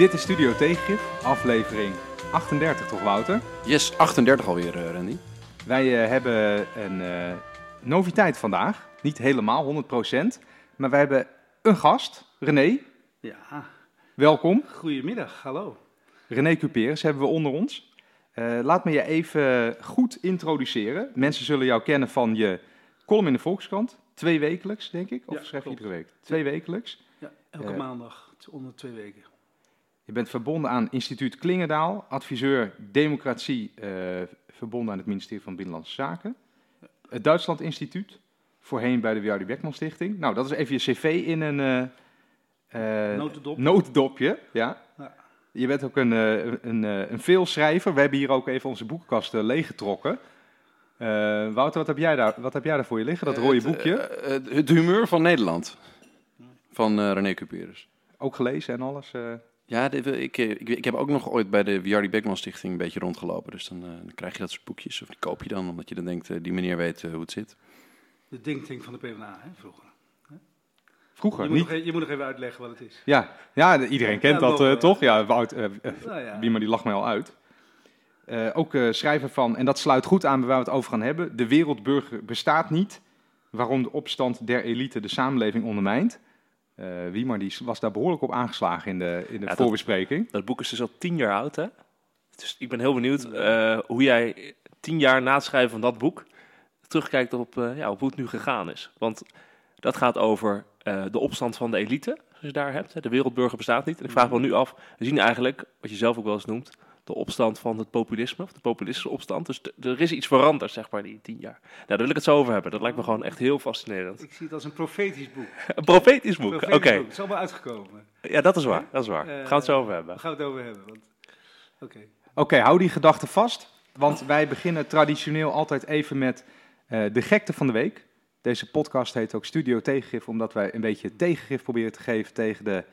Dit is Studio Tegengif, aflevering 38 toch Wouter? Yes, 38 alweer, eh, Randy. Wij eh, hebben een eh, noviteit vandaag. Niet helemaal 100%, maar wij hebben een gast, René. Ja, Welkom. goedemiddag, hallo. René Cuperes hebben we onder ons. Eh, laat me je even goed introduceren. Mensen zullen jou kennen van je column in de Volkskrant. Twee wekelijks, denk ik? Of Ja, schrijf je iedere week? Twee wekelijks. Ja, elke maandag, onder twee weken. Je bent verbonden aan instituut Klingendaal, adviseur democratie, eh, verbonden aan het ministerie van Binnenlandse Zaken. Het Duitsland Instituut, voorheen bij de Wiardi Beckman Stichting. Nou, dat is even je cv in een eh, eh, Notendop. notendopje. Ja. Ja. Je bent ook een, eh, een, eh, een veelschrijver. We hebben hier ook even onze boekenkast leeggetrokken. Eh, Wouter, wat heb, jij daar, wat heb jij daar voor je liggen? Dat rode Het, boekje. het humeur van Nederland. Van eh, René Cuperus. ook gelezen en alles. Ja, dit, ik, eh, ik, ik heb ook nog ooit bij de Wiardi Beckman Stichting een beetje rondgelopen. Dus dan, eh, dan krijg je dat soort boekjes. Of die koop je dan, omdat je dan denkt, eh, die meneer weet hoe het zit. De denktank van de PvdA, hè, vroeger. vroeger, Je moet, niet... nog, e- je moet nog even uitleggen wat het is. Ja, ja iedereen kent Ja, dat nog, toch? Ja, Wout, Nou ja, Wie maar die lacht mij al uit. Eh, ook eh, schrijver van, en dat sluit goed aan bij waar we het over gaan hebben. De wereldburger bestaat niet. Waarom de opstand der elite de samenleving ondermijnt. Eh Wiemar die was daar behoorlijk op aangeslagen in de, in de Ja, voorbespreking. Dat boek is dus al tien jaar oud, hè? Dus ik ben heel benieuwd eh, hoe jij tien jaar na het schrijven van dat boek terugkijkt op, eh, ja, op hoe het nu gegaan is. Want dat gaat over eh, de opstand van de elite, als je daar hebt. Hè. De wereldburger bestaat niet. En ik vraag me nu af, we zien eigenlijk, wat je zelf ook wel eens noemt, de opstand van het populisme, of de populistische opstand. Dus er is iets veranderd, zeg maar, in die tien jaar. Nou, daar wil ik het zo over hebben. Dat lijkt me gewoon echt heel fascinerend. ik zie het als een profetisch boek. Een profetisch boek, oké. Het is allemaal uitgekomen. Ja, dat is waar, dat is waar. Eh, Gaan we het zo over hebben. Daar gaan we het over hebben. Want... Oké. Oké, hou die gedachte vast. Want wij beginnen traditioneel altijd even met eh, de gekte van de week. Deze podcast heet ook Studio Tegengif, omdat wij een beetje tegengif proberen te geven tegen de,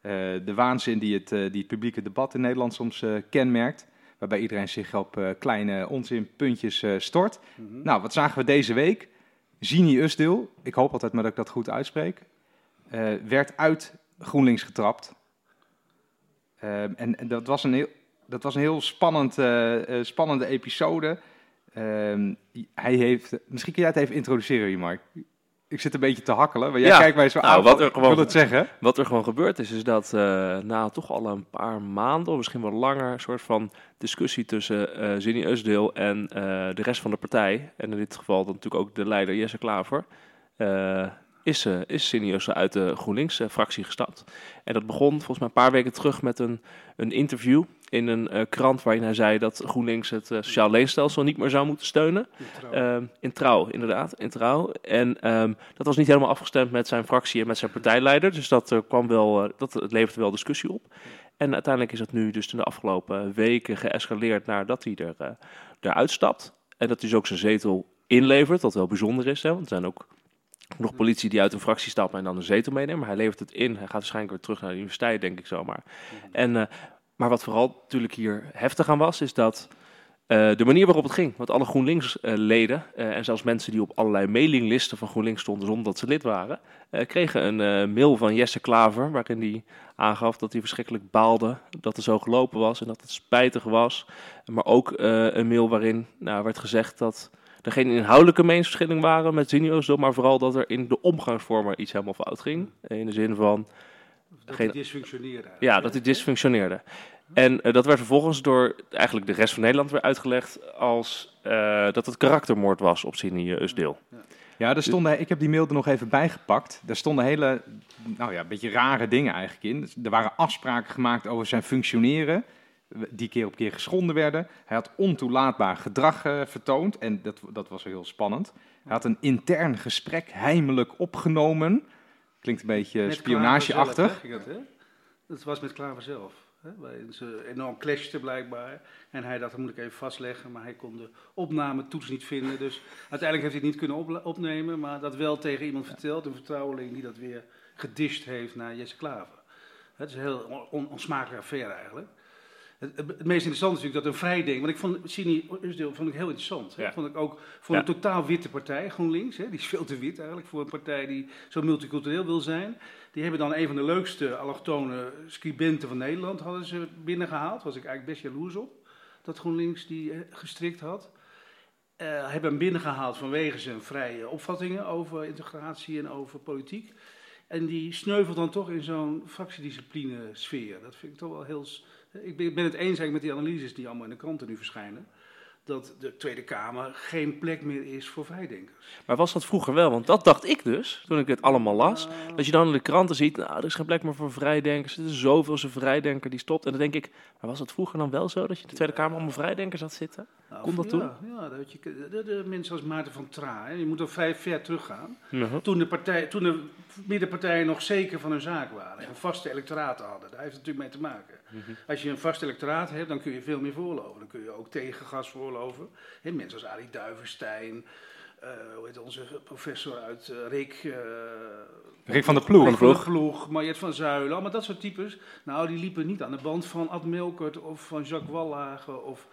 de waanzin die het, eh, die het publieke debat in Nederland soms eh, kenmerkt. Waarbij iedereen zich op eh, kleine onzinpuntjes eh, stort. Mhm. Nou, wat zagen we deze week? Zini Usdeel, ik hoop altijd maar dat ik dat goed uitspreek, eh, werd uit GroenLinks getrapt. En, dat was een heel, dat was een heel spannend, eh, eh, spannende episode. Ehm, hij heeft, misschien kun jij het even introduceren, Mark. Ik zit een beetje te hakkelen, maar jij Ja, kijkt mij zo nou, aan. wat er gewoon- wil het zeggen. Wat er gewoon gebeurd is, is dat eh, na toch al een paar maanden, of misschien wel langer, een soort van discussie tussen Zinni Usdeel en eh, de rest van de partij, en in dit geval dan natuurlijk ook de leider Jesse Klaver, is, eh is uit de GroenLinks-fractie gestapt. En dat begon volgens mij een paar weken terug met een, een interview in een eh, krant waarin hij zei dat GroenLinks het eh, sociaal leenstelsel niet meer zou moeten steunen. Trouw. Ehm, in trouw, inderdaad, in trouw. En ehm, dat was niet helemaal afgestemd met zijn fractie en met zijn partijleider. Dus dat, eh, kwam wel, eh, dat het leverde wel discussie op. En uiteindelijk is dat nu dus in de afgelopen weken geëscaleerd naar dat hij er, eh eruit stapt. En dat hij dus ook zijn zetel inlevert, wat wel bijzonder is. Hè? Want er zijn ook nog politie die uit een fractie stappen en dan een zetel meenemen. Maar hij levert het in. Hij gaat waarschijnlijk weer terug naar de universiteit, denk ik zomaar. En, eh, maar wat vooral natuurlijk hier heftig aan was, is dat eh, de manier waarop het ging. Want alle GroenLinks-leden eh, en zelfs mensen die op allerlei mailinglisten van GroenLinks stonden zonder dat ze lid waren, kregen een mail van Jesse Klaver waarin hij aangaf dat hij verschrikkelijk baalde dat er zo gelopen was en dat het spijtig was. Maar ook een mail waarin nou, werd gezegd dat er geen inhoudelijke meningsverschillen waren met Zinio's, maar vooral dat er in de omgangsvormen iets helemaal fout ging. In de zin van dat geen- het dysfunctioneerde. ja, dat hij dysfunctioneerde. En eh, dat werd vervolgens door eigenlijk de rest van Nederland weer uitgelegd als eh, dat het karaktermoord was op Sini Usdeel. Ja, er stonden, ik heb die mail er nog even bijgepakt. Er stonden hele, nou ja, beetje rare dingen eigenlijk in. Dus Er waren afspraken gemaakt over zijn functioneren, die keer op keer geschonden werden. Hij had ontoelaatbaar gedrag eh, vertoond en dat, dat was heel spannend. Hij had een intern gesprek heimelijk opgenomen. Klinkt een beetje Met spionageachtig. Zelf, dat, was met Klaver zelf. Hè? Ze enorm clashten blijkbaar. En hij dacht, dat moet ik even vastleggen. Maar hij kon de opnametoets niet vinden. Dus uiteindelijk heeft hij het niet kunnen opnemen. Maar dat wel tegen iemand verteld. Een vertrouweling die dat weer gedisht heeft naar Jesse Klaver. Het is een heel on- onsmakelijke affaire eigenlijk. Het, het meest interessante is natuurlijk dat een vrijdenker... Want ik vond Sini Usdeel vond ik heel interessant. hè. Ja. Vond ik ook voor Ja. een totaal witte partij, GroenLinks. Hè, die is veel te wit eigenlijk voor een partij die zo multicultureel wil zijn. Die hebben dan een van de leukste allochtone scribenten van Nederland hadden ze binnengehaald. was ik eigenlijk best jaloers op. Dat GroenLinks die eh, gestrikt had. Eh, hebben hem binnengehaald vanwege zijn vrije opvattingen over integratie en over politiek. En die sneuvelt dan toch in zo'n fractiediscipline sfeer. Dat vind ik toch wel heel... Ik ben, het eens eigenlijk met die analyses die allemaal in de kranten nu verschijnen. Dat de Tweede Kamer geen plek meer is voor vrijdenkers. Maar was dat vroeger wel? Want dat dacht ik dus, toen ik dit allemaal las. Ah, Dat je dan in de kranten ziet, nou, er is geen plek meer voor vrijdenkers. Er is zoveel zo'n vrijdenker die stopt. En dan denk ik, maar was dat vroeger dan wel zo? Dat je in de Tweede Kamer allemaal vrijdenkers had zitten? Nou, kon dat ja, toen? Ja, dat je, de, de mensen als Maarten van Traa, hè, je moet er vrij ver teruggaan. Mhm. Toen de, partij, toen de middenpartijen nog zeker van hun zaak waren en vaste electoraten hadden. Daar heeft het natuurlijk mee te maken. Mhm. Als je een vast electoraat hebt, dan kun je veel meer voorloven. Dan kun je ook tegengas voorloven. Hè, mensen als Arie Duivenstein, eh, hoe heet onze professor uit eh, Rick... eh, Rick van der Ploeg. Rick van der Ploeg, Mariette van Zuilen, allemaal dat soort types. Nou, die liepen niet aan de band van Ad Melkert of van Jacques Wallage. Of,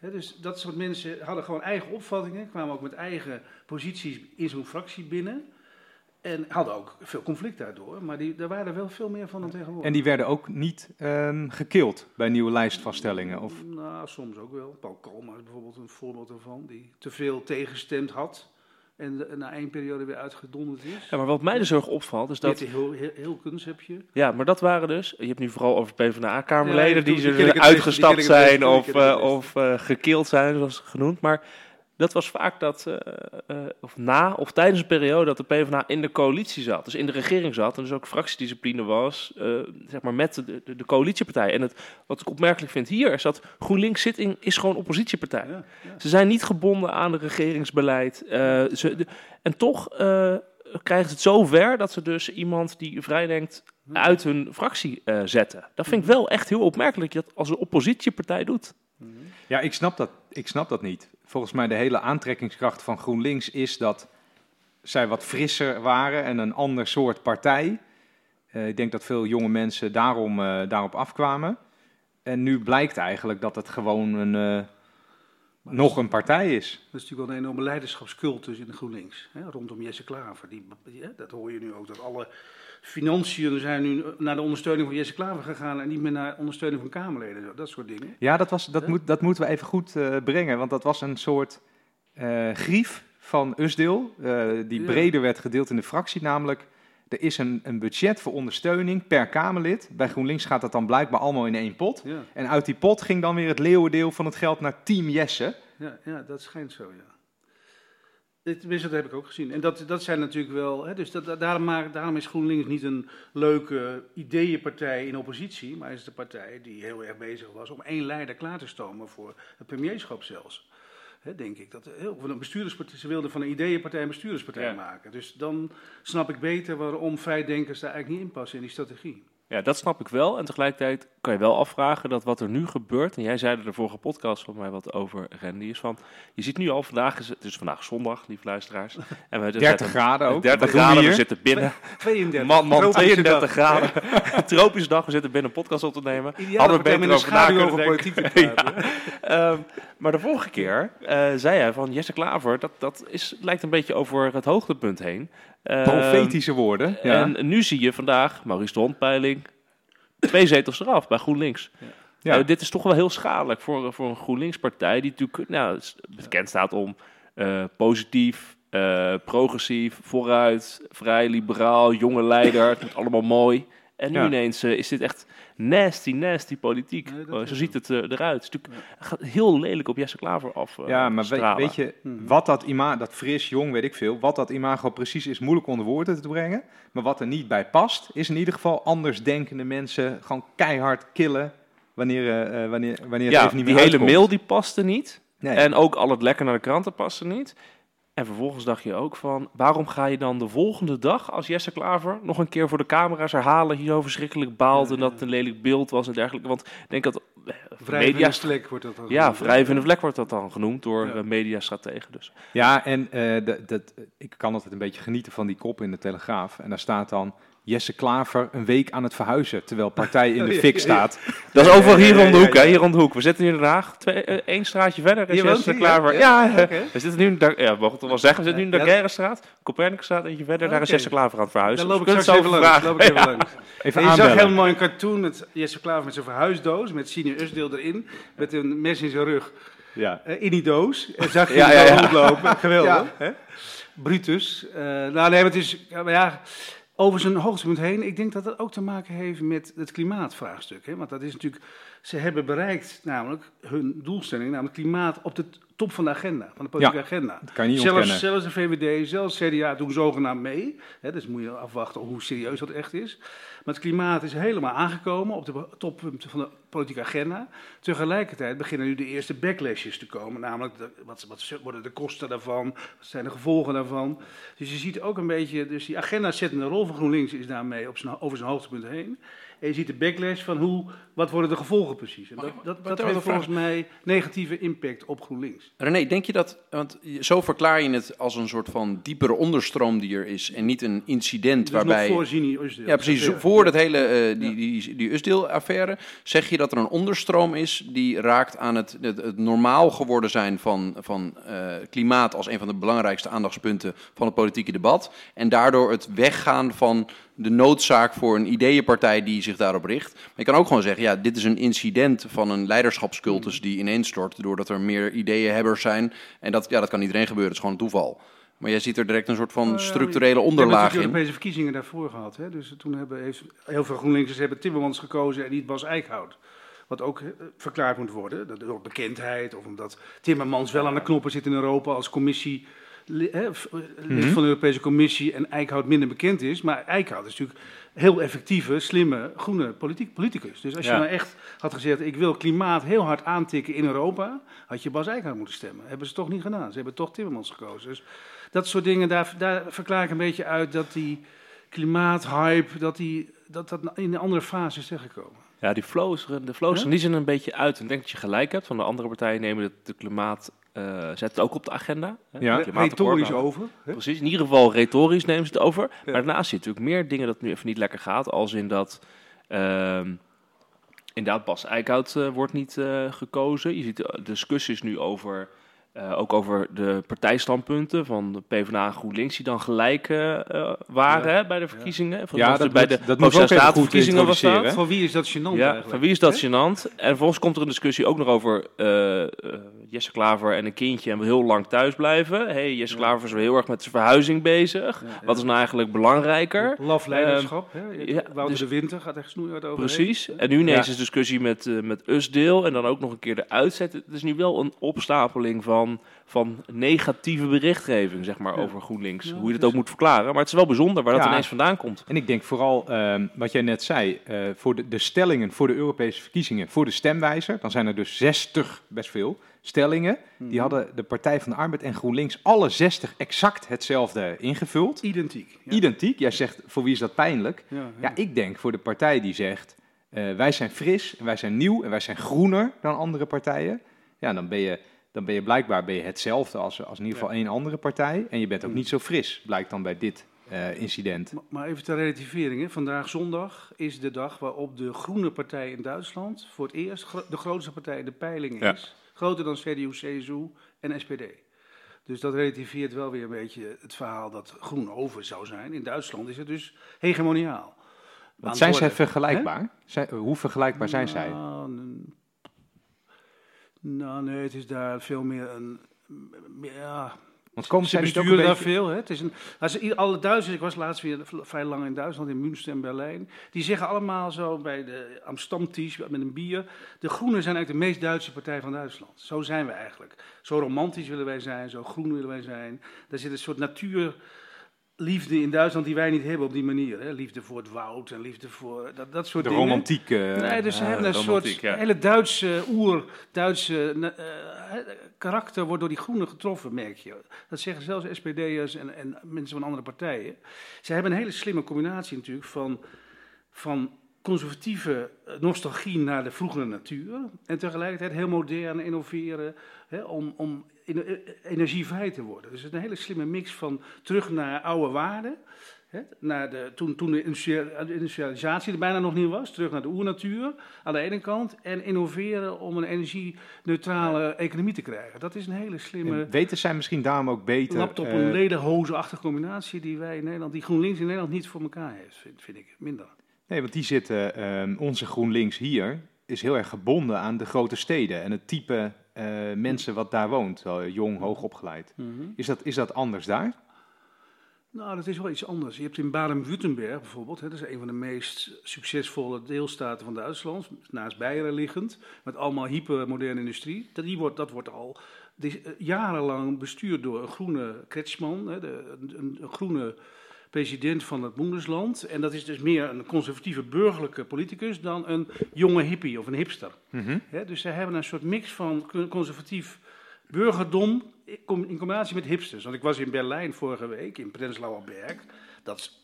dus dat soort mensen hadden gewoon eigen opvattingen, kwamen ook met eigen posities in zo'n fractie binnen. En hadden ook veel conflict daardoor, maar die, daar waren er wel veel meer van dan tegenwoordig. En die werden ook niet ehm gekild bij nieuwe lijstvaststellingen. Of, Nou, soms ook wel. Paul Kolma is bijvoorbeeld een voorbeeld ervan, die te veel tegengestemd had en na één periode weer uitgedonderd is. Ja, maar wat mij dus heel erg opvalt, is dat... Heel, heel, heel kunst heb je. Ja, maar dat waren dus... Je hebt nu vooral over PvdA-kamerleden Ja, die, die uitgestapt beste, die ik het zijn die of, eh, of eh gekild zijn, zoals genoemd. Maar dat was vaak dat, eh, eh, of na of tijdens een periode dat de PvdA in de coalitie zat. Dus in de regering zat en dus ook fractiediscipline was, eh, zeg maar met de, de, de coalitiepartij. En het, wat ik opmerkelijk vind hier is dat GroenLinks zit in, is gewoon oppositiepartij. Ja, ja. Ze zijn niet gebonden aan het regeringsbeleid. ze, de- en toch krijgen ze het zo ver dat ze dus iemand die vrijdenkt uit hun fractie zetten. Dat vind ik wel echt heel opmerkelijk dat als een oppositiepartij doet. Ja, ik snap, dat, ik snap dat niet. Volgens mij de hele aantrekkingskracht van GroenLinks is dat zij wat frisser waren en een ander soort partij. Eh, ik denk dat veel jonge mensen daarom, eh, daarop afkwamen. En nu blijkt eigenlijk dat het gewoon een, eh, nog een partij is. Dat is natuurlijk wel een enorme leiderschapscultus in de GroenLinks. Hè, rondom Jesse Klaver. Die, dat hoor je nu ook. Dat alle financiën zijn nu naar de ondersteuning van Jesse Klaver gegaan. En niet meer naar ondersteuning van Kamerleden. Dat soort dingen. Ja, dat, was, dat, moet, dat moeten we even goed eh, brengen, want dat was een soort eh, grief van Usdeel, eh, die Ja. breder werd gedeeld in de fractie, namelijk er is een, een budget voor ondersteuning per Kamerlid. Bij GroenLinks gaat dat dan blijkbaar allemaal in één pot. Ja, En uit die pot ging dan weer het leeuwendeel van het geld naar Team Jesse. ja, ja dat schijnt zo, ja. Dit- Tenminste, dat heb ik ook gezien. En dat, dat zijn natuurlijk wel. Hè, dus dat, daarom, daarom is GroenLinks niet een leuke ideeënpartij in oppositie. Maar is het een partij die heel erg bezig was om één leider klaar te stomen voor het premierschap zelfs. Hè, denk ik. Dat heel, van een bestuurderspartij, ze wilden van een ideeënpartij een bestuurderspartij Ja. maken. Dus dan snap ik beter waarom vrijdenkers daar eigenlijk niet in passen in die strategie. Ja, dat snap ik wel. En tegelijkertijd kan je wel afvragen dat wat er nu gebeurt, en jij zei er de vorige podcast van mij wat over, Randy, is van, je ziet nu al vandaag, is het, is vandaag zondag, lieve luisteraars. En we 30 graden ook. 30 Wat doen we graden, we zitten binnen. 32. Man, man, Tropische 32 dag. graden. Tropische dag, we zitten binnen een podcast op te nemen. Ideaal Hadden we beter met een over na schaduw kunnen over politiek te praten. Ehm, maar de vorige keer eh, zei jij van Jesse Klaver, dat, dat is, lijkt een beetje over het hoogtepunt heen. Ehm, Profetische woorden. Ja. En nu zie je vandaag Maurice de Hondpeiling twee zetels eraf bij GroenLinks. Ja. Eh, dit is toch wel heel schadelijk voor, voor een GroenLinks-partij die natuurlijk nou, bekend staat om eh, positief, eh, progressief, vooruit, vrij liberaal, jonge leider. Het moet allemaal mooi. En nu Ja. ineens eh, is dit echt nasty, nasty politiek. Nee, Eh, zo ziet het eh, eruit. Het, is natuurlijk, het gaat heel lelijk op Jesse Klaver af. Ja, maar weet, je, Mhm. wat dat imago, dat fris, jong, weet ik veel, wat dat imago precies is, moeilijk onder woorden te brengen. Maar wat er niet bij past, is in ieder geval andersdenkende mensen gewoon keihard killen wanneer, wanneer, wanneer het Ja, even niet die hele mail die paste niet. Nee. En ook al het lekker naar de kranten paste niet. En vervolgens dacht je ook van, waarom ga je dan de volgende dag als Jesse Klaver nog een keer voor de camera's herhalen, hier zo verschrikkelijk baalt Ja, en dat het een lelijk beeld was en dergelijke. Want ik denk dat eh, media, vlek wordt dat dan ja, genoemd. wrijvende vlek wordt dat dan genoemd door Ja. eh, mediastrategen. Dus. Ja, en eh, dat, dat, ik kan altijd een beetje genieten van die kop in de Telegraaf. En daar staat dan, Jesse Klaver een week aan het verhuizen, terwijl partij in de Ja, fik ja, staat. Dat is overal hier om de hoek, hè? Hier om de hoek. We zitten hier in Den Haag, twee, eh, één straatje verder. Is Jesse Klaver. ja? Ja, Ja, oké. we zitten nu in de, ja, we mogen toch wel zeggen. We zitten nu in de. Daguerrestraat, Copernicusstraat, eentje verder. Daar is. Jesse Klaver aan het verhuizen. Daar loop ik straks even het langs. zo Loop ik even langs. Je zag aanbellen. helemaal een cartoon met Jesse Klaver met zijn verhuisdoos, met Senior Usdeel erin, met een mes in zijn rug. Ja. Eh, in die doos. En zag je Ja, rondlopen. Geweldig. Brutus. Eh, nou nee, maar het is... ja, over zijn hoogtepunt heen. Ik denk dat dat ook te maken heeft met het klimaatvraagstuk. Hè? Want dat is natuurlijk... Ze hebben bereikt namelijk hun doelstelling, namelijk klimaat op de top van de agenda, van de politieke Ja, agenda. Dat kan je niet Zelfs, ontkennen. zelfs de VVD, zelfs CDA doen zogenaamd mee. Hè, dus moet je afwachten hoe serieus dat echt is. Maar het klimaat is helemaal aangekomen op de toppunten van de politieke agenda. Tegelijkertijd beginnen nu de eerste backlashes te komen. Namelijk, de, wat, wat worden de kosten daarvan? Wat zijn de gevolgen daarvan? Dus je ziet ook een beetje, dus die agenda zettende rol van GroenLinks is daarmee op zijn, over zijn hoogtepunten heen. En je ziet de backlash van hoe, wat worden de gevolgen precies? En dat dat, dat heeft volgens mij negatieve impact op GroenLinks. René, denk je dat, want zo verklaar je het als een soort van diepere onderstroom die er is en niet een incident Dus waarbij... nog voor Zini Usdeel. Ja, precies. Voor dat hele, eh, die, die, die Usdeel-affaire zeg je dat er een onderstroom is die raakt aan het, het, het normaal geworden zijn van, van eh, klimaat als een van de belangrijkste aandachtspunten van het politieke debat. En daardoor het weggaan van de noodzaak voor een ideeënpartij die zich daarop richt. Maar je kan ook gewoon zeggen, ja, dit is een incident van een leiderschapscultus die ineenstort doordat er meer ideeënhebbers zijn. En dat, ja, dat kan iedereen gebeuren, het is gewoon een toeval. Maar jij ziet er direct een soort van Nou structurele We onderlaag hebben natuurlijk in. Europese verkiezingen daarvoor gehad. Hè? Dus toen hebben heeft heel veel GroenLinksers hebben Timmermans gekozen en niet Bas Eickhout. Wat ook eh, verklaard moet worden, door bekendheid of omdat Timmermans wel aan de knoppen zit in Europa als commissie, lid Mhm. van de Europese Commissie en Eickhout minder bekend is. Maar Eickhout is natuurlijk heel effectieve, slimme, groene politiek, politicus. Dus als je nou echt had gezegd, ik wil klimaat heel hard aantikken in Europa, had je Bas Eickhout moeten stemmen. Hebben ze toch niet gedaan. Ze hebben toch Timmermans gekozen. Dus dat soort dingen, daar, daar verklaar ik een beetje uit dat die klimaathype, dat, die, dat dat in een andere fase is terechtgekomen. Ja, die flows, de flows die zijn een beetje uit. En ik denk dat je gelijk hebt. Van de andere partijen nemen het de klimaat, eh zet het ook op de agenda. Hè, Ja. Retorisch over. Hè? Precies, in ieder geval retorisch nemen ze het over. Maar daarnaast zie je natuurlijk meer dingen dat nu even niet lekker gaat. Als in dat, ehm, inderdaad, Bas Eickhout eh, wordt niet eh, gekozen. Je ziet de discussies nu over, eh, ook over de partijstandpunten van de PvdA en GroenLinks, die dan gelijk eh, waren Ja. bij de verkiezingen. Van Ja, dat bij moet- de dat moet ook even Provinciale goed Statenverkiezingen was dat. Voor wie is dat gênant Ja, eigenlijk? van wie is dat Hè? gênant? En vervolgens komt er een discussie ook nog over eh, eh, Jesse Klaver en een kindje en wil heel lang thuis blijven. hey, Jesse Ja. Klaver is wel heel erg met zijn verhuizing bezig. Ja, ja. Wat is nou eigenlijk belangrijker? Laf leiderschap. hè? ja, Wouter dus- de Winter gaat echt snoeihard over. Precies. En nu ineens Ja. is discussie met, met Usdeel en dan ook nog een keer de uitzet. Het is nu wel een opstapeling van, van negatieve berichtgeving, zeg maar, Ja. over GroenLinks. Ja, Hoe je het dat ook moet verklaren. Maar het is wel bijzonder waar dat ineens vandaan komt. En ik denk vooral, ehm, wat jij net zei, eh, voor de, de stellingen voor de Europese verkiezingen, voor de stemwijzer, dan zijn er dus 60, best veel, stellingen. Mhm. Die hadden de Partij van de Arbeid en GroenLinks alle 60 exact hetzelfde ingevuld. Identiek. Ja. Identiek. Jij zegt, voor wie is dat pijnlijk? Ja, ja. Ja, ik denk voor de partij die zegt, eh, wij zijn fris en wij zijn nieuw en wij zijn groener dan andere partijen. Ja, dan ben je, dan ben je blijkbaar ben je hetzelfde als, als in ieder geval één andere partij. En je bent ook niet zo fris, blijkt dan bij dit eh, incident. Maar- Maar even ter relativering. Hè. Vandaag zondag is de dag waarop de Groene Partij in Duitsland voor het eerst gro- de grootste partij in de peilingen Ja. is. Groter dan CDU, CSU en SPD. Dus dat relativeert wel weer een beetje het verhaal dat groen over zou zijn. In Duitsland is het dus hegemoniaal. Zijn zij vergelijkbaar? Hoe vergelijkbaar zijn zij? Nou, nou, nee, het is daar veel meer een... Ja, Want komen ze besturen daar veel. Hè? Het is een, als alle Duitsers, ik was laatst weer vrij lang in Duitsland, in Münster en Berlijn. Die zeggen allemaal zo bij de Amstamtisch met een bier. De Groenen zijn eigenlijk de meest Duitse partij van Duitsland. Zo zijn we eigenlijk. Zo romantisch willen wij zijn, zo groen willen wij zijn. Daar zit een soort natuurliefde in Duitsland die wij niet hebben op die manier. Hè? Liefde voor het woud en liefde voor dat, dat soort De dingen. romantiek. eh, Nee, dus ze Ja, hebben een soort ja. hele Duitse, oer-Duitse eh, karakter wordt door die groenen getroffen, merk je. Dat zeggen zelfs SPD'ers en, en mensen van andere partijen. Ze hebben een hele slimme combinatie natuurlijk van, van conservatieve eh, nostalgie naar de vroegere natuur. En tegelijkertijd heel modern innoveren hè, om, om eh, energievrij te worden. Dus het is een hele slimme mix van terug naar oude waarden. Hè, naar de, toen, toen de industrial- de industrialisatie er bijna nog niet was, terug naar de oernatuur aan de ene kant. En innoveren om een energie-neutrale economie te krijgen. Dat is een hele slimme En weten zij misschien daarom ook beter... laptop- eh, en lederhozenachtige combinatie die wij in Nederland, die GroenLinks in Nederland niet voor elkaar heeft, vind, vind ik minder. Nee, want die zitten, ehm, onze GroenLinks hier, is heel erg gebonden aan de grote steden en het type eh, mensen wat daar woont, wel jong, hoog opgeleid. Is dat, is dat anders daar? Nou, dat is wel iets anders. Je hebt in Baden-Württemberg bijvoorbeeld, hè, dat is een van de meest succesvolle deelstaten van Duitsland, naast Beieren liggend, met allemaal hypermoderne industrie. Dat, die wordt, dat wordt al is, eh, jarenlang bestuurd door een groene Kretschmann, hè, de, een, een groene president van het Bundesland. En dat is dus meer een conservatieve burgerlijke politicus dan een jonge hippie of een hipster. Hè, dus zij hebben een soort mix van co- conservatief burgerdom in combinatie met hipsters. Want ik was in Berlijn vorige week, in Prenzlauer Berg. Dat is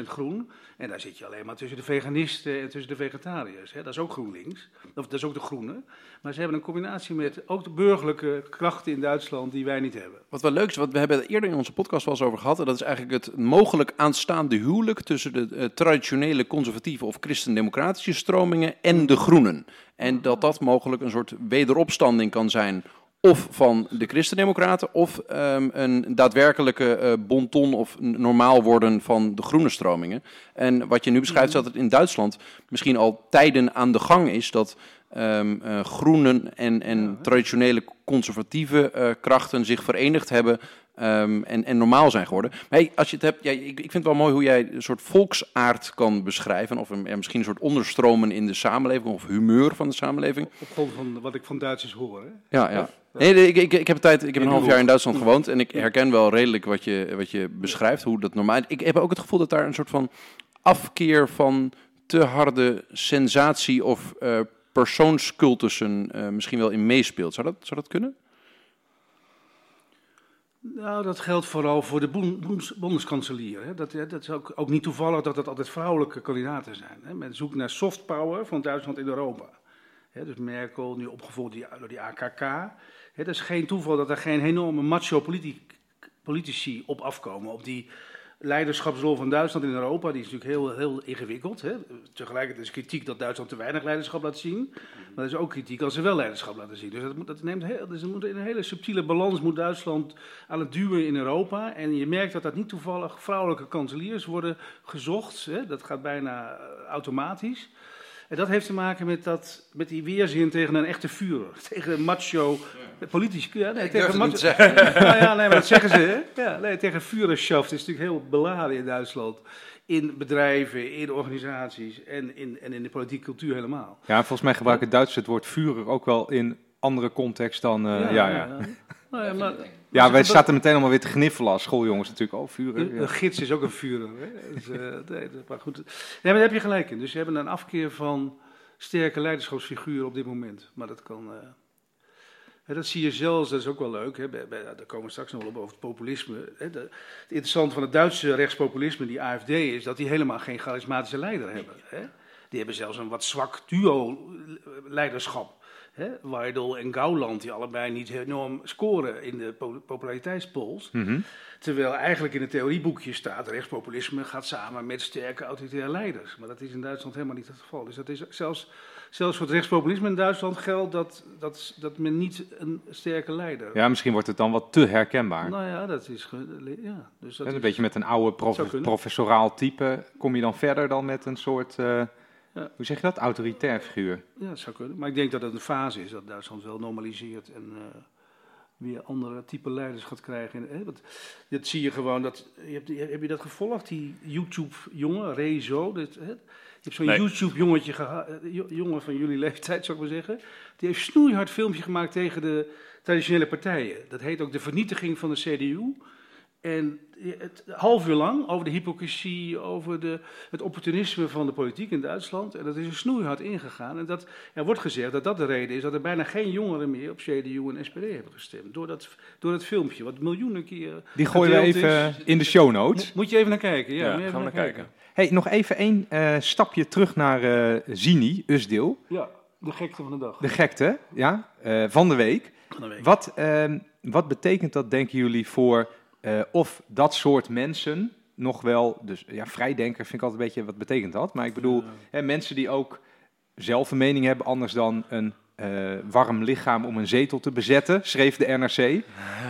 100% groen. En daar zit je alleen maar tussen de veganisten en tussen de vegetariërs. Hè. Dat is ook GroenLinks. Of dat is ook de groene. Maar ze hebben een combinatie met ook de burgerlijke krachten in Duitsland die wij niet hebben. Wat wel leuk is, we hebben het eerder in onze podcast wel eens over gehad. En dat is eigenlijk het mogelijk aanstaande huwelijk tussen de eh, traditionele conservatieve of christendemocratische stromingen en de groenen. En dat dat mogelijk een soort wederopstanding kan zijn. Of van de christendemocraten, of ehm, een daadwerkelijke eh, bonton of normaal worden van de groene stromingen. En wat je nu beschrijft, is dat het in Duitsland misschien al tijden aan de gang is dat ehm, eh, groenen en, en traditionele conservatieve eh, krachten zich verenigd hebben ehm, en, en normaal zijn geworden. Maar hey, als je het hebt, ja, ik, ik vind het wel mooi hoe jij een soort volksaard kan beschrijven, of een, ja, misschien een soort onderstromen in de samenleving, of humeur van de samenleving. Op grond van wat ik van Duitsers hoor. Hè. Ja, ja. Nee, ik, ik, ik heb een tijd, ik heb een half jaar in Duitsland gewoond en ik herken wel redelijk wat je, wat je beschrijft, hoe dat normaal. Ik heb ook het gevoel dat daar een soort van afkeer van te harde sensatie of eh persoonscultussen eh, misschien wel in meespeelt. Zou dat, zou dat kunnen? Nou, dat geldt vooral voor de. Hè. Dat, dat is ook, ook niet toevallig dat dat altijd vrouwelijke kandidaten zijn. Hè. Men zoekt naar soft power van Duitsland in Europa. Hè, dus Merkel, nu opgevolgd door die AKK. Het is geen toeval dat er geen enorme macho politi- politici op afkomen. Op die leiderschapsrol van Duitsland in Europa, die is natuurlijk heel, heel ingewikkeld. Hè. Tegelijkertijd is kritiek dat Duitsland te weinig leiderschap laat zien. Maar er is ook kritiek als ze wel leiderschap laten zien. Dus dat, neemt heel, dus in een hele subtiele balans moet Duitsland aan het duwen in Europa. En je merkt dat dat niet toevallig vrouwelijke kanseliers worden gezocht. Hè. Dat gaat bijna eh, automatisch. En dat heeft te maken met, dat, met die weerzin tegen een echte vurer. Tegen een macho politici. Ja, nee, tegen macho- zeggen. nou ja, nee, maar dat zeggen ze. Hè? Ja, nee, tegen Führerschaft is natuurlijk heel beladen in Duitsland. In bedrijven, in organisaties en in, en in de politieke cultuur helemaal. Ja, volgens mij gebruiken Duitsers het woord vurer ook wel in andere context dan... eh, ja, ja, ja. Nou ja, maar, Ja, wij zaten meteen allemaal weer te gniffelen als schooljongens natuurlijk. Oh, vurer. Een, ja. een gids is ook een vurer. Hè? Dus, eh, nee, maar goed. Nee, maar daar heb je gelijk in. Dus ze hebben een afkeer van sterke leiderschapsfiguren op dit moment. Maar dat kan. eh, hè, dat zie je zelfs, dat is ook wel leuk. Hè? Bij, bij, daar komen we straks nog wel op over het populisme. Hè? De- het interessante van het Duitse rechtspopulisme, die AFD, is dat die helemaal geen charismatische leider hebben. Hè? Die hebben zelfs een wat zwak duo-leiderschap. Hè? Weidel en Gauland, die allebei niet enorm scoren in de po- populariteitspolls. Mhm. Terwijl eigenlijk in het theorieboekje staat, rechtspopulisme gaat samen met sterke autoritaire leiders. Maar dat is in Duitsland helemaal niet het geval. Dus dat is zelfs, zelfs voor het rechtspopulisme in Duitsland geldt dat, dat, dat men niet een sterke leider... Ja, misschien wordt het dan wat te herkenbaar. Nou ja, dat is... Ja, dus dat En een is- beetje met een oude prof- professoraal type. Kom je dan verder dan met een soort, eh, Ja. hoe zeg je dat, autoritair figuur? Ja, dat zou kunnen. Maar ik denk dat het een fase is dat Duitsland wel normaliseert en eh, weer andere type leiders gaat krijgen. Hè? Want dat zie je gewoon. Dat, je hebt, heb je dat gevolgd? Die YouTube-jongen, Rezo. Dat, hè? Je hebt zo'n Nee. YouTube-jongetje geha- eh, jo- jongen van jullie leeftijd, zou ik maar zeggen. Die heeft snoeihard filmpje gemaakt tegen de traditionele partijen. Dat heet ook de vernietiging van de CDU. En het half uur lang over de hypocrisie, over de, het opportunisme van de politiek in Duitsland. En dat is er snoeihard ingegaan. En dat, er wordt gezegd dat dat de reden is dat er bijna geen jongeren meer op CDU en SPD hebben gestemd. Door dat, door dat filmpje, wat miljoenen keer. Die gooien we even is. in de show notes. Mo- Moet je even naar kijken. Ja, gaan we naar naar kijken. Hey, nog even één eh, stapje terug naar eh, Zini, Usdeel. Ja, de gekte van de dag. De gekte ja, eh, van de week. Van de week. Wat, ehm, wat betekent dat, denken jullie, voor eh, of dat soort mensen nog wel, dus ja, vrijdenker vind ik altijd een beetje, wat betekent dat? Maar ik bedoel, hè, mensen die ook zelf een mening hebben, anders dan een eh, warm lichaam om een zetel te bezetten, schreef de NRC.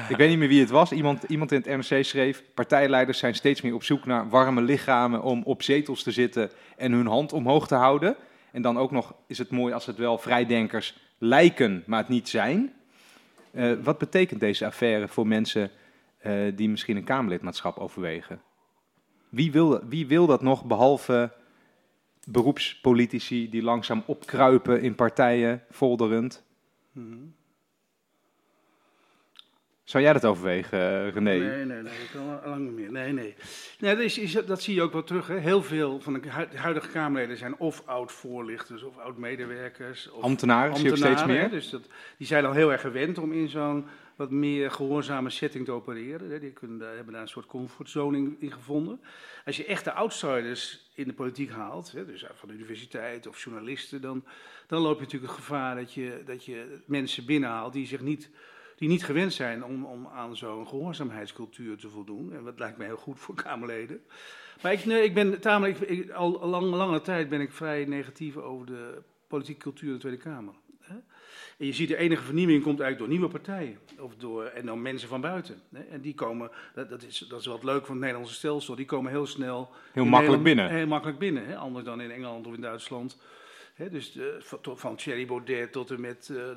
Ik weet niet meer wie het was. Iemand, iemand in het NRC schreef: Partijleiders zijn steeds meer op zoek naar warme lichamen om op zetels te zitten en hun hand omhoog te houden. En dan ook nog is het mooi als het wel vrijdenkers lijken, maar het niet zijn. Eh, wat betekent deze affaire voor mensen eh, die misschien een Kamerlidmaatschap overwegen? Wie wil, wie wil dat nog, behalve beroepspolitici die langzaam opkruipen in partijen, folderend? Mhm. Zou jij dat overwegen, eh, René? Nee, nee, nee, dat kan al lang niet meer. Nee, nee. nee dat, is, is- dat zie je ook wel terug. Hè. Heel veel van de hu- huidige Kamerleden zijn of oud-voorlichters of oud-medewerkers. Of Ambtenaren zie je ook steeds ambtenaren, meer. hè. Dus dat, die zijn al heel erg gewend om in zo'n wat meer gehoorzame setting te opereren. Die kunnen hebben daar een soort comfortzone in, gevonden. Als je echte outsiders in de politiek haalt, dus van de universiteit of journalisten, dan, dan loop je natuurlijk het gevaar dat je, dat je mensen binnenhaalt die zich niet die niet gewend zijn om, om aan zo'n gehoorzaamheidscultuur te voldoen. En dat lijkt me heel goed voor Kamerleden. Maar ik, nee, ik ben tamelijk, al lang, lange tijd ben ik vrij negatief over de politieke cultuur in de Tweede Kamer. En je ziet de enige vernieuwing komt eigenlijk door nieuwe partijen. Of door, en dan mensen van buiten. hè. En die komen, dat, dat, is, dat is wat leuk van het Nederlandse stelsel, die komen heel snel Heel makkelijk Nederland- binnen. Heel makkelijk binnen, hè? anders dan in Engeland of in Duitsland. Hè, dus de, van, Thierry Baudet tot en met eh, de,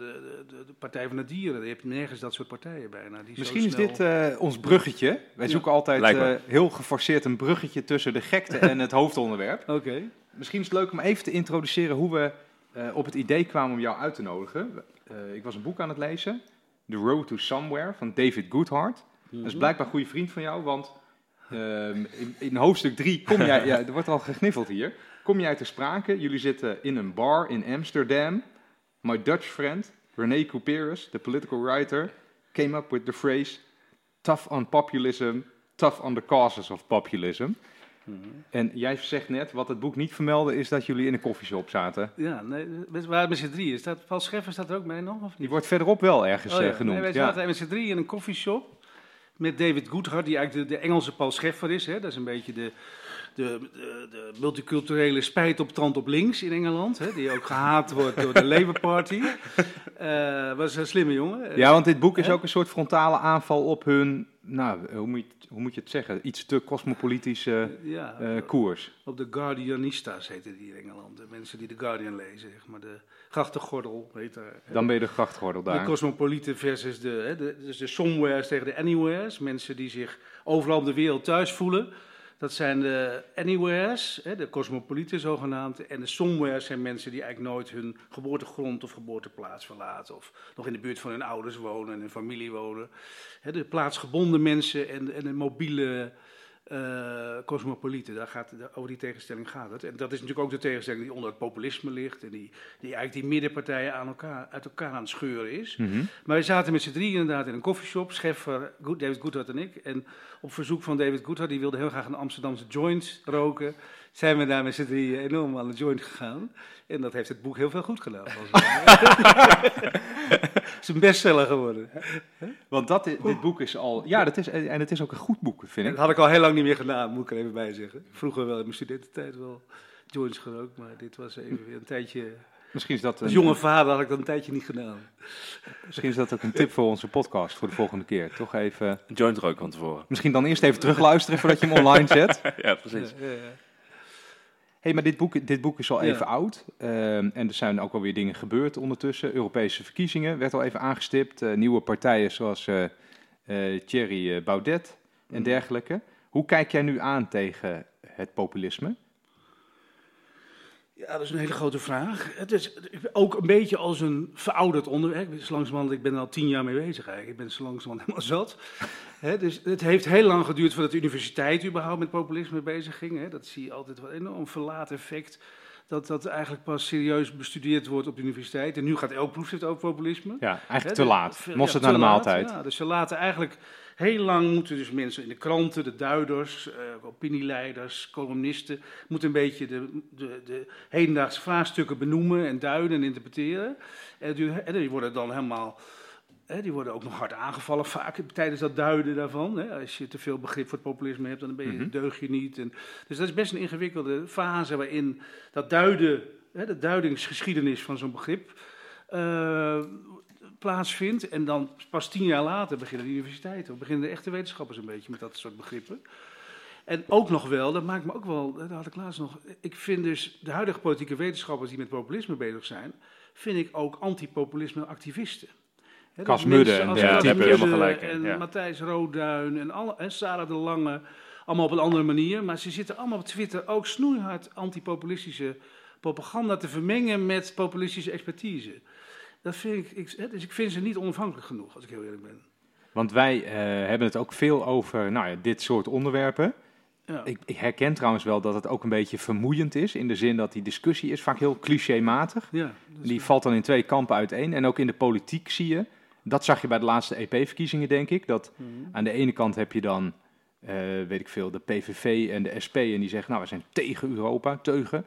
de, de, Partij van de Dieren. Je hebt nergens dat soort partijen bijna. Die zo Misschien is snel- dit eh, ons bruggetje. Wij zoeken altijd eh, heel geforceerd een bruggetje tussen de gekte en het hoofdonderwerp. Oké. Misschien is het leuk om even te introduceren hoe we eh, op het idee kwamen om jou uit te nodigen. Eh, ik was een boek aan het lezen, The Road to Somewhere van David Goodhart. Dat is blijkbaar een goede vriend van jou, want ehm, in, in hoofdstuk 3 kom jij, ja, er wordt al gegniffeld hier, kom jij ter sprake. Jullie zitten in een bar in Amsterdam. My Dutch friend, René Couperus, the political writer, came up with the phrase tough on populism, tough on the causes of populism. En jij zegt net, wat het boek niet vermeldde, is dat jullie in een koffieshop zaten. Ja, nee, we waren met z'n drieën. Staat, Paul Scheffer staat er ook bij nog, of Die niet? wordt verderop wel ergens Oh ja, eh, genoemd. Nee, wij ja. zaten met z'n drieën in een koffieshop met David Goodhart, die eigenlijk de, de Engelse Paul Scheffer is. Hè? Dat is een beetje de, de, de, de multiculturele spijt op tand op links in Engeland. Hè? Die ook gehaat wordt door de Labour Party. Eh was een slimme jongen. Ja, want dit boek is ook een soort frontale aanval op hun, nou, hoe moet je, hoe moet je het zeggen, iets te cosmopolitische ja, eh, koers. op de Guardianistas heette die in Engeland. De mensen die de Guardian lezen, zeg maar. De grachtengordel heet daar. Dan ben je de grachtgordel De daar. cosmopolieten versus de, hè, de, dus de somewheres tegen de anywheres. Mensen die zich overal op de wereld thuis voelen. Dat zijn de anywheres, de cosmopolieten zogenaamd. En de somewheres zijn mensen die eigenlijk nooit hun geboortegrond of geboorteplaats verlaten. Of nog in de buurt van hun ouders wonen en hun familie wonen. De plaatsgebonden mensen en, en de mobiele eh, cosmopolieten. Daar gaat, over die tegenstelling gaat het. En dat is natuurlijk ook de tegenstelling die onder het populisme ligt. En die, die eigenlijk die middenpartijen aan elkaar, uit elkaar aan het scheuren is. Mhm. Maar we zaten met z'n drie inderdaad in een koffieshop, Scheffer, David Goodhart en ik. En op verzoek van David Goodhart, die wilde heel graag een Amsterdamse joint roken, zijn we daar met z'n drie enorm aan de joint gegaan. En dat heeft het boek heel veel goed gedaan. Het is een bestseller geworden. Want dat, dit boek is al, ja, dat is, en het is ook een goed boek, vind Dat ik. had ik al heel lang niet meer gedaan, moet ik er even bij zeggen. Vroeger wel in mijn studententijd wel joints gerookt, maar dit was even weer een tijdje... Misschien is dat Als jonge vader had ik dat een tijdje niet gedaan. misschien is dat ook een tip voor onze podcast voor de volgende keer. Toch even, Een joint rook van tevoren. misschien dan eerst even terugluisteren voordat je hem online zet. ja, precies. Ja, ja, ja. Hey, maar dit boek, dit boek is al Ja. even oud. Ehm, en er zijn ook alweer dingen gebeurd ondertussen. Europese verkiezingen werd al even aangestipt. Eh, nieuwe partijen zoals eh, Thierry Baudet en Mhm. dergelijke. Hoe kijk jij nu aan tegen het populisme? Ja, dat is een hele grote vraag. Het is ook een beetje als een verouderd onderwerp. Ik ben zo langzamerhand- ik ben er al tien jaar mee bezig eigenlijk. Ik ben zo langzamerhand helemaal zat. Dus het heeft heel lang geduurd voordat de universiteit überhaupt met populisme bezig ging. Dat zie je altijd wel een enorm verlaat effect. Dat dat eigenlijk pas serieus bestudeerd wordt op de universiteit. En nu gaat elk proefschrift over populisme. Ja, eigenlijk Hè, te laat. Mosterd ja, naar de maaltijd. Ja, dus ze laten eigenlijk heel lang moeten dus mensen in de kranten, de duiders, eh, opinieleiders, columnisten, moeten een beetje de, de, de hedendaagse vraagstukken benoemen en duiden en interpreteren. En die, en die worden dan helemaal Hè, die worden ook nog hard aangevallen vaak tijdens dat duiden daarvan. Hè. Als je te veel begrip voor het populisme hebt, dan ben je, Mhm. deug je niet. En, dus dat is best een ingewikkelde fase waarin dat duiden, hè, de duidingsgeschiedenis van zo'n begrip eh, plaatsvindt. En dan pas tien jaar later beginnen de universiteiten, of beginnen de echte wetenschappers een beetje met dat soort begrippen. En ook nog wel, dat maakt me ook wel, dat had ik laatst nog. Ik vind dus de huidige politieke wetenschappers die met populisme bezig zijn, vind ik ook antipopulisme activisten. Dat Cas mensen Mudde en ja, daar je helemaal Mudde gelijk in, En ja. Matthijs Roodduin en, alle, en Sarah de Lange, allemaal op een andere manier. Maar ze zitten allemaal op Twitter ook snoeihard antipopulistische propaganda te vermengen met populistische expertise. Dat vind ik, ik, dus ik vind ze niet onafhankelijk genoeg, als ik heel eerlijk ben. Want wij eh, hebben het ook veel over nou ja, dit soort onderwerpen. Ja. Ik, ik herken trouwens wel dat het ook een beetje vermoeiend is. In de zin dat die discussie is vaak heel clichématig. ja, Die valt dan in twee kampen uiteen. En ook in de politiek zie je. Dat zag je bij de laatste EP-verkiezingen, denk ik. Dat Mhm. aan de ene kant heb je dan, eh, weet ik veel, de PVV en de SP. En die zeggen, nou, we zijn tegen Europa, teugen.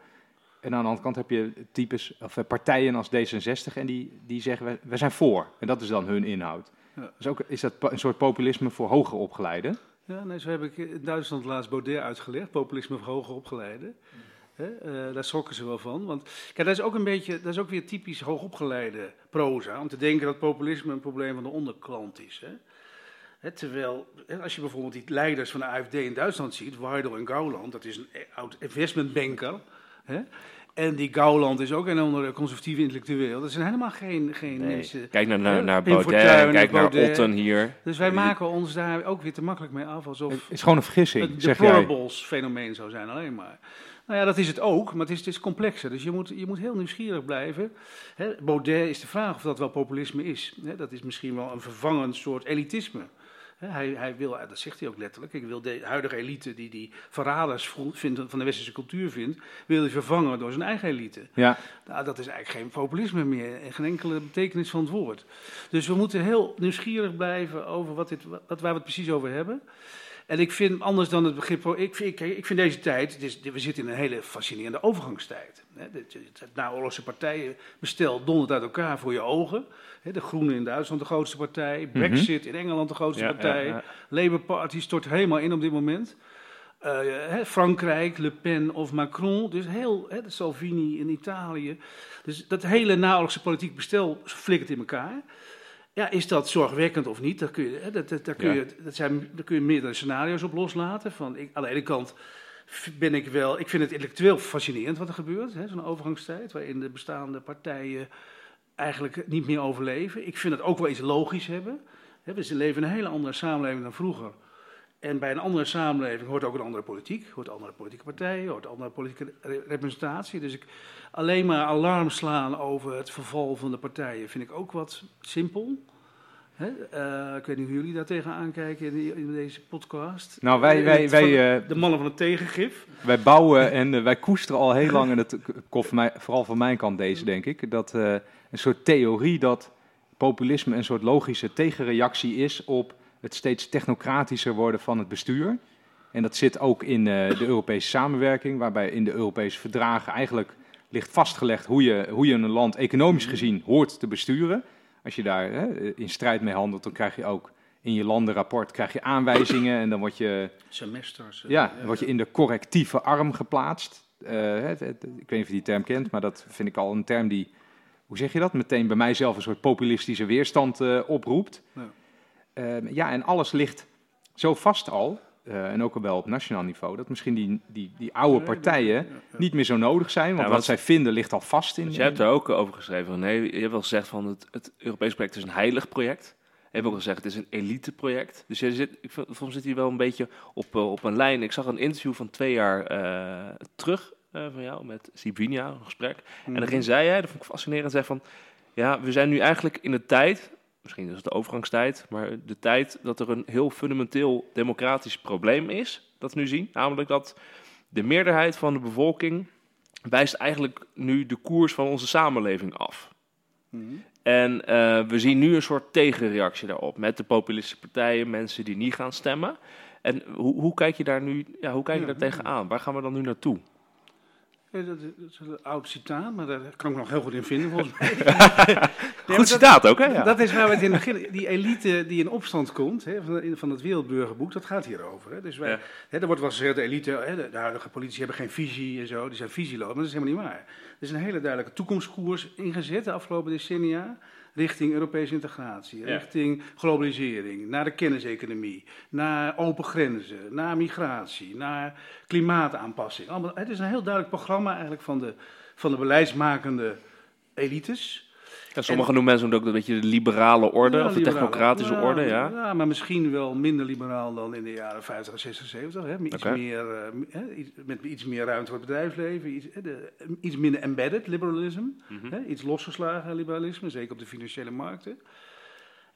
En aan de andere kant heb je types, of eh, partijen als D66. En die, die zeggen, we, we zijn voor. En dat is dan hun inhoud. Ja. Dus ook, is dat een soort populisme voor hoger opgeleiden? Ja, nee, zo heb ik in Duitsland laatst Baudet uitgelegd, populisme voor hoger opgeleiden. Eh, daar schrokken ze wel van. Want kijk, dat is ook een beetje, dat is ook weer typisch hoogopgeleide proza, om te denken dat populisme een probleem van de onderklant is. Hè. Hè, terwijl, als je bijvoorbeeld die leiders van de AFD in Duitsland ziet, Weidel en Gauland, dat is een e- oud investmentbanker. Hè, en die Gauland is ook een andere conservatieve intellectueel. Dat zijn helemaal geen, geen Nee. mensen. Kijk naar, naar, naar Baudet, Fortuyn, kijk naar Baudet. Otten hier. Dus wij Die- maken ons daar ook weer te makkelijk mee af, alsof Het is gewoon een vergissing, het zeg jij. deplorables fenomeen zou zijn alleen maar. Nou ja, dat is het ook, maar het is, het is complexer. Dus je moet, je moet heel nieuwsgierig blijven. Hè, Baudet is de vraag of dat wel populisme is. Hè, dat is misschien wel een vervangend soort elitisme. Hij, hij wil, dat zegt hij ook letterlijk, ik wil de huidige elite die die verraders vindt, van de westerse cultuur vindt, wil hij vervangen door zijn eigen elite. Ja, Nou, dat is eigenlijk geen populisme meer en geen enkele betekenis van het woord. Dus we moeten heel nieuwsgierig blijven over wat dit, wat, waar we het precies over hebben. En ik vind, anders dan het begrip, ik vind, kijk, ik vind deze tijd, is- we zitten in een hele fascinerende overgangstijd. Het, naoorlogse partijenbestel dondert uit elkaar voor je ogen. De Groenen in Duitsland de grootste partij, Brexit in Engeland de grootste Ja, partij. ja, ja. Labour Party stort helemaal in op dit moment. Eh, Frankrijk, Le Pen of Macron. Dus heel, de Salvini in Italië. Dus dat hele naoorlogse politiek bestel flikkert in elkaar. Ja, is dat zorgwekkend of niet? Daar kun je, hè, dat, dat, daar kun Ja. je, dat zijn, daar kun je meerdere scenario's op loslaten. Van, ik, aan de ene kant ben ik wel... Ik vind het intellectueel fascinerend wat er gebeurt. Zo'n overgangstijd waarin de bestaande partijen eigenlijk niet meer overleven. Ik vind het ook wel iets logisch hebben. Hè, we leven in een hele andere samenleving dan vroeger. En bij een andere samenleving hoort ook een andere politiek, hoort andere politieke partijen, hoort andere politieke re- representatie. Dus ik, alleen maar alarm slaan over het verval van de partijen vind ik ook wat simpel. Eh, ik weet niet hoe jullie daar tegenaan kijken in, die- in deze podcast. nou wij, Eh, wij, wij, eh, de mannen van het tegengif. wij bouwen en wij koesteren al heel lang, en dat mij, vooral van mijn kant deze denk ik, dat een soort theorie dat populisme een soort logische tegenreactie is op het steeds technocratischer worden van het bestuur. En dat zit ook in eh, de Europese samenwerking, waarbij in de Europese verdragen eigenlijk ligt vastgelegd hoe je, hoe je een land economisch gezien hoort te besturen. Als je daar hè, in strijd mee handelt, dan krijg je ook in je landenrapport krijg je aanwijzingen en dan word je, Semesters. eh, ja, dan word je in de correctieve arm geplaatst. Eh, het- het- ik weet niet of je die term kent, maar dat vind ik al een term die, hoe zeg je dat, meteen bij mij zelf een soort populistische weerstand eh, oproept. Ja. Eh, ja, en alles ligt zo vast al, eh, en ook al wel op nationaal niveau, dat misschien die, die, die oude partijen niet meer zo nodig zijn, want Ja, wat zij vinden ligt al vast in. Dus jij hebt er ook over geschreven. Nee, je hebt wel gezegd van het, het Europees project is een heilig project. Je hebt ook gezegd het is een eliteproject. Dus je zit, ik vind, soms zit hij wel een beetje op, eh, op een lijn. Ik zag een interview van twee jaar eh, terug eh, van jou met Sibinia, een gesprek. En Mhm. daarin zei jij, dat vond ik fascinerend, zei van... Ja, we zijn nu eigenlijk in de tijd, misschien is het de overgangstijd... maar de tijd dat er een heel fundamenteel democratisch probleem is... dat we nu zien, namelijk dat de meerderheid van de bevolking... wijst eigenlijk nu de koers van onze samenleving af. Mhm. En eh, we zien nu een soort tegenreactie daarop... met de populistische partijen, mensen die niet gaan stemmen... En hoe, hoe kijk je daar nu ja, hoe kijk je Ja, daar tegenaan? Waar gaan we dan nu naartoe? Dat is een oud citaat, maar daar kan ik nog heel goed in vinden volgens mij. Nee, Goed dat- citaat ook, hè? Ja. Dat is waar we het in het begin... Die elite die in opstand komt, hè, van, van het Wereldburgerboek, dat gaat hierover. Hè. Dus wij, Ja. hè, er wordt wel gezegd, de elite, hè, de, de huidige politici hebben geen visie en zo, die zijn visieloos. Maar dat is helemaal niet waar. Er is een hele duidelijke toekomstkoers ingezet de afgelopen decennia richting Europese integratie, Ja. richting globalisering, naar de kenniseconomie, naar open grenzen, naar migratie, naar klimaataanpassing. Allemaal, het is een heel duidelijk programma eigenlijk van de, van de beleidsmakende elites. Ja, sommigen noemen mensen ook een beetje de liberale orde, Ja, of de liberale. technocratische Ja, orde, ja. Ja, maar misschien wel minder liberaal dan in de jaren 50, 60, 70. Hè? Iets Oké. meer, eh, hè? iets- met iets meer ruimte voor het bedrijfsleven. Iets, hè, de- iets minder embedded liberalism. Mhm. Hè? Iets losgeslagen liberalisme, zeker op de financiële markten.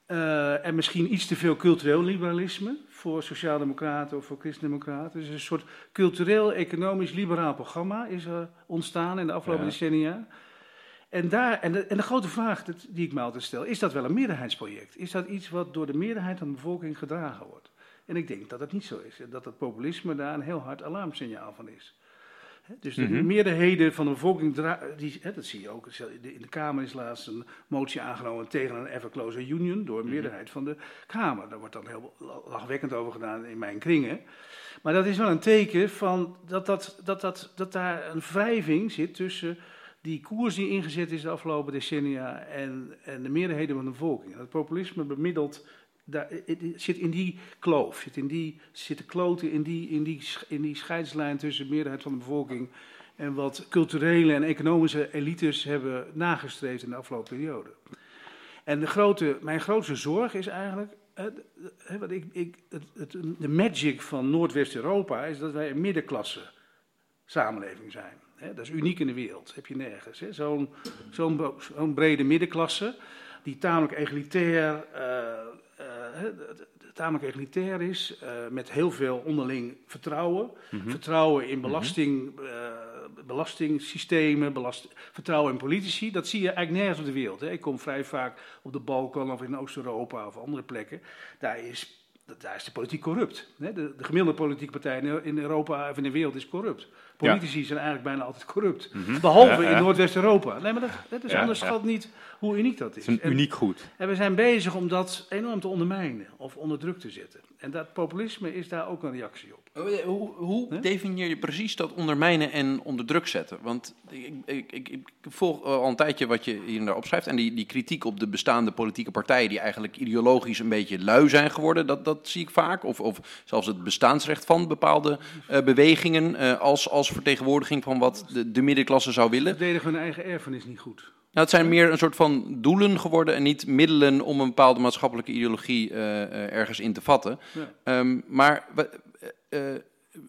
Eh, en misschien iets te veel cultureel liberalisme voor sociaaldemocraten of voor christendemocraten. Dus een soort cultureel-economisch liberaal programma is er ontstaan in de afgelopen decennia. En, daar, en, de, en de grote vraag die ik me altijd stel, is dat wel een meerderheidsproject? Is dat iets wat door de meerderheid van de bevolking gedragen wordt? En ik denk dat dat niet zo is. En dat het populisme daar een heel hard alarmsignaal van is. Dus de Mhm. meerderheden van de bevolking, die, hè, dat zie je ook. In de Kamer is laatst een motie aangenomen tegen een ever closer union door een meerderheid van de Kamer. Daar wordt dan heel lachwekkend over gedaan in mijn kringen. Maar dat is wel een teken van dat, dat, dat, dat, dat daar een wrijving zit tussen die koers die ingezet is de afgelopen decennia en, en de meerderheden van de bevolking. Het populisme bemiddelt, daar, zit in die kloof, zit, in die, zit de kloten in die, in, die, in die scheidslijn tussen de meerderheid van de bevolking en wat culturele en economische elites hebben nagestreefd in de afgelopen periode. En de grote, mijn grootste zorg is eigenlijk, wat ik, ik, het, de magic van Noordwest-Europa is dat wij een middenklasse samenleving zijn. Hè, dat is uniek in de wereld, heb je nergens. hè. Zo'n zo'n zo'n brede middenklasse, die tamelijk egalitair, eh, eh, tamelijk egalitair is, eh, met heel veel onderling vertrouwen. Vertrouwen in belasting, eh, belastingsystemen, belast, vertrouwen in politici. Dat zie je eigenlijk nergens op de wereld. Hè. Ik kom vrij vaak op de Balkan of in Oost-Europa of andere plekken. Daar is daar is de politiek corrupt. De, de gemiddelde politieke partij in- in Europa of in de wereld is corrupt. Politici zijn eigenlijk bijna altijd corrupt. Behalve Ja, ja. in Noordwest-Europa. Nee, maar dat, dat is Ja, onderschat niet hoe uniek dat is. Het is een En- uniek goed. en we zijn bezig om dat enorm te ondermijnen of onder druk te zetten. En dat populisme is daar ook een reactie op. Hoe, hoe Hè? definieer je precies dat ondermijnen en onder druk zetten? Want ik, ik, ik, ik volg al een tijdje wat je hier en daar opschrijft. En die, die kritiek op de bestaande politieke partijen, die eigenlijk ideologisch een beetje lui zijn geworden, dat, dat zie ik vaak. Of, of zelfs het bestaansrecht van bepaalde eh, bewegingen eh, als, als vertegenwoordiging van wat de, de middenklasse zou willen. Verdedigen hun eigen erfenis niet goed. Nou, het zijn meer een soort van doelen geworden en niet middelen om een bepaalde maatschappelijke ideologie eh, eh, ergens in te vatten. Ja. Ehm, maar eh,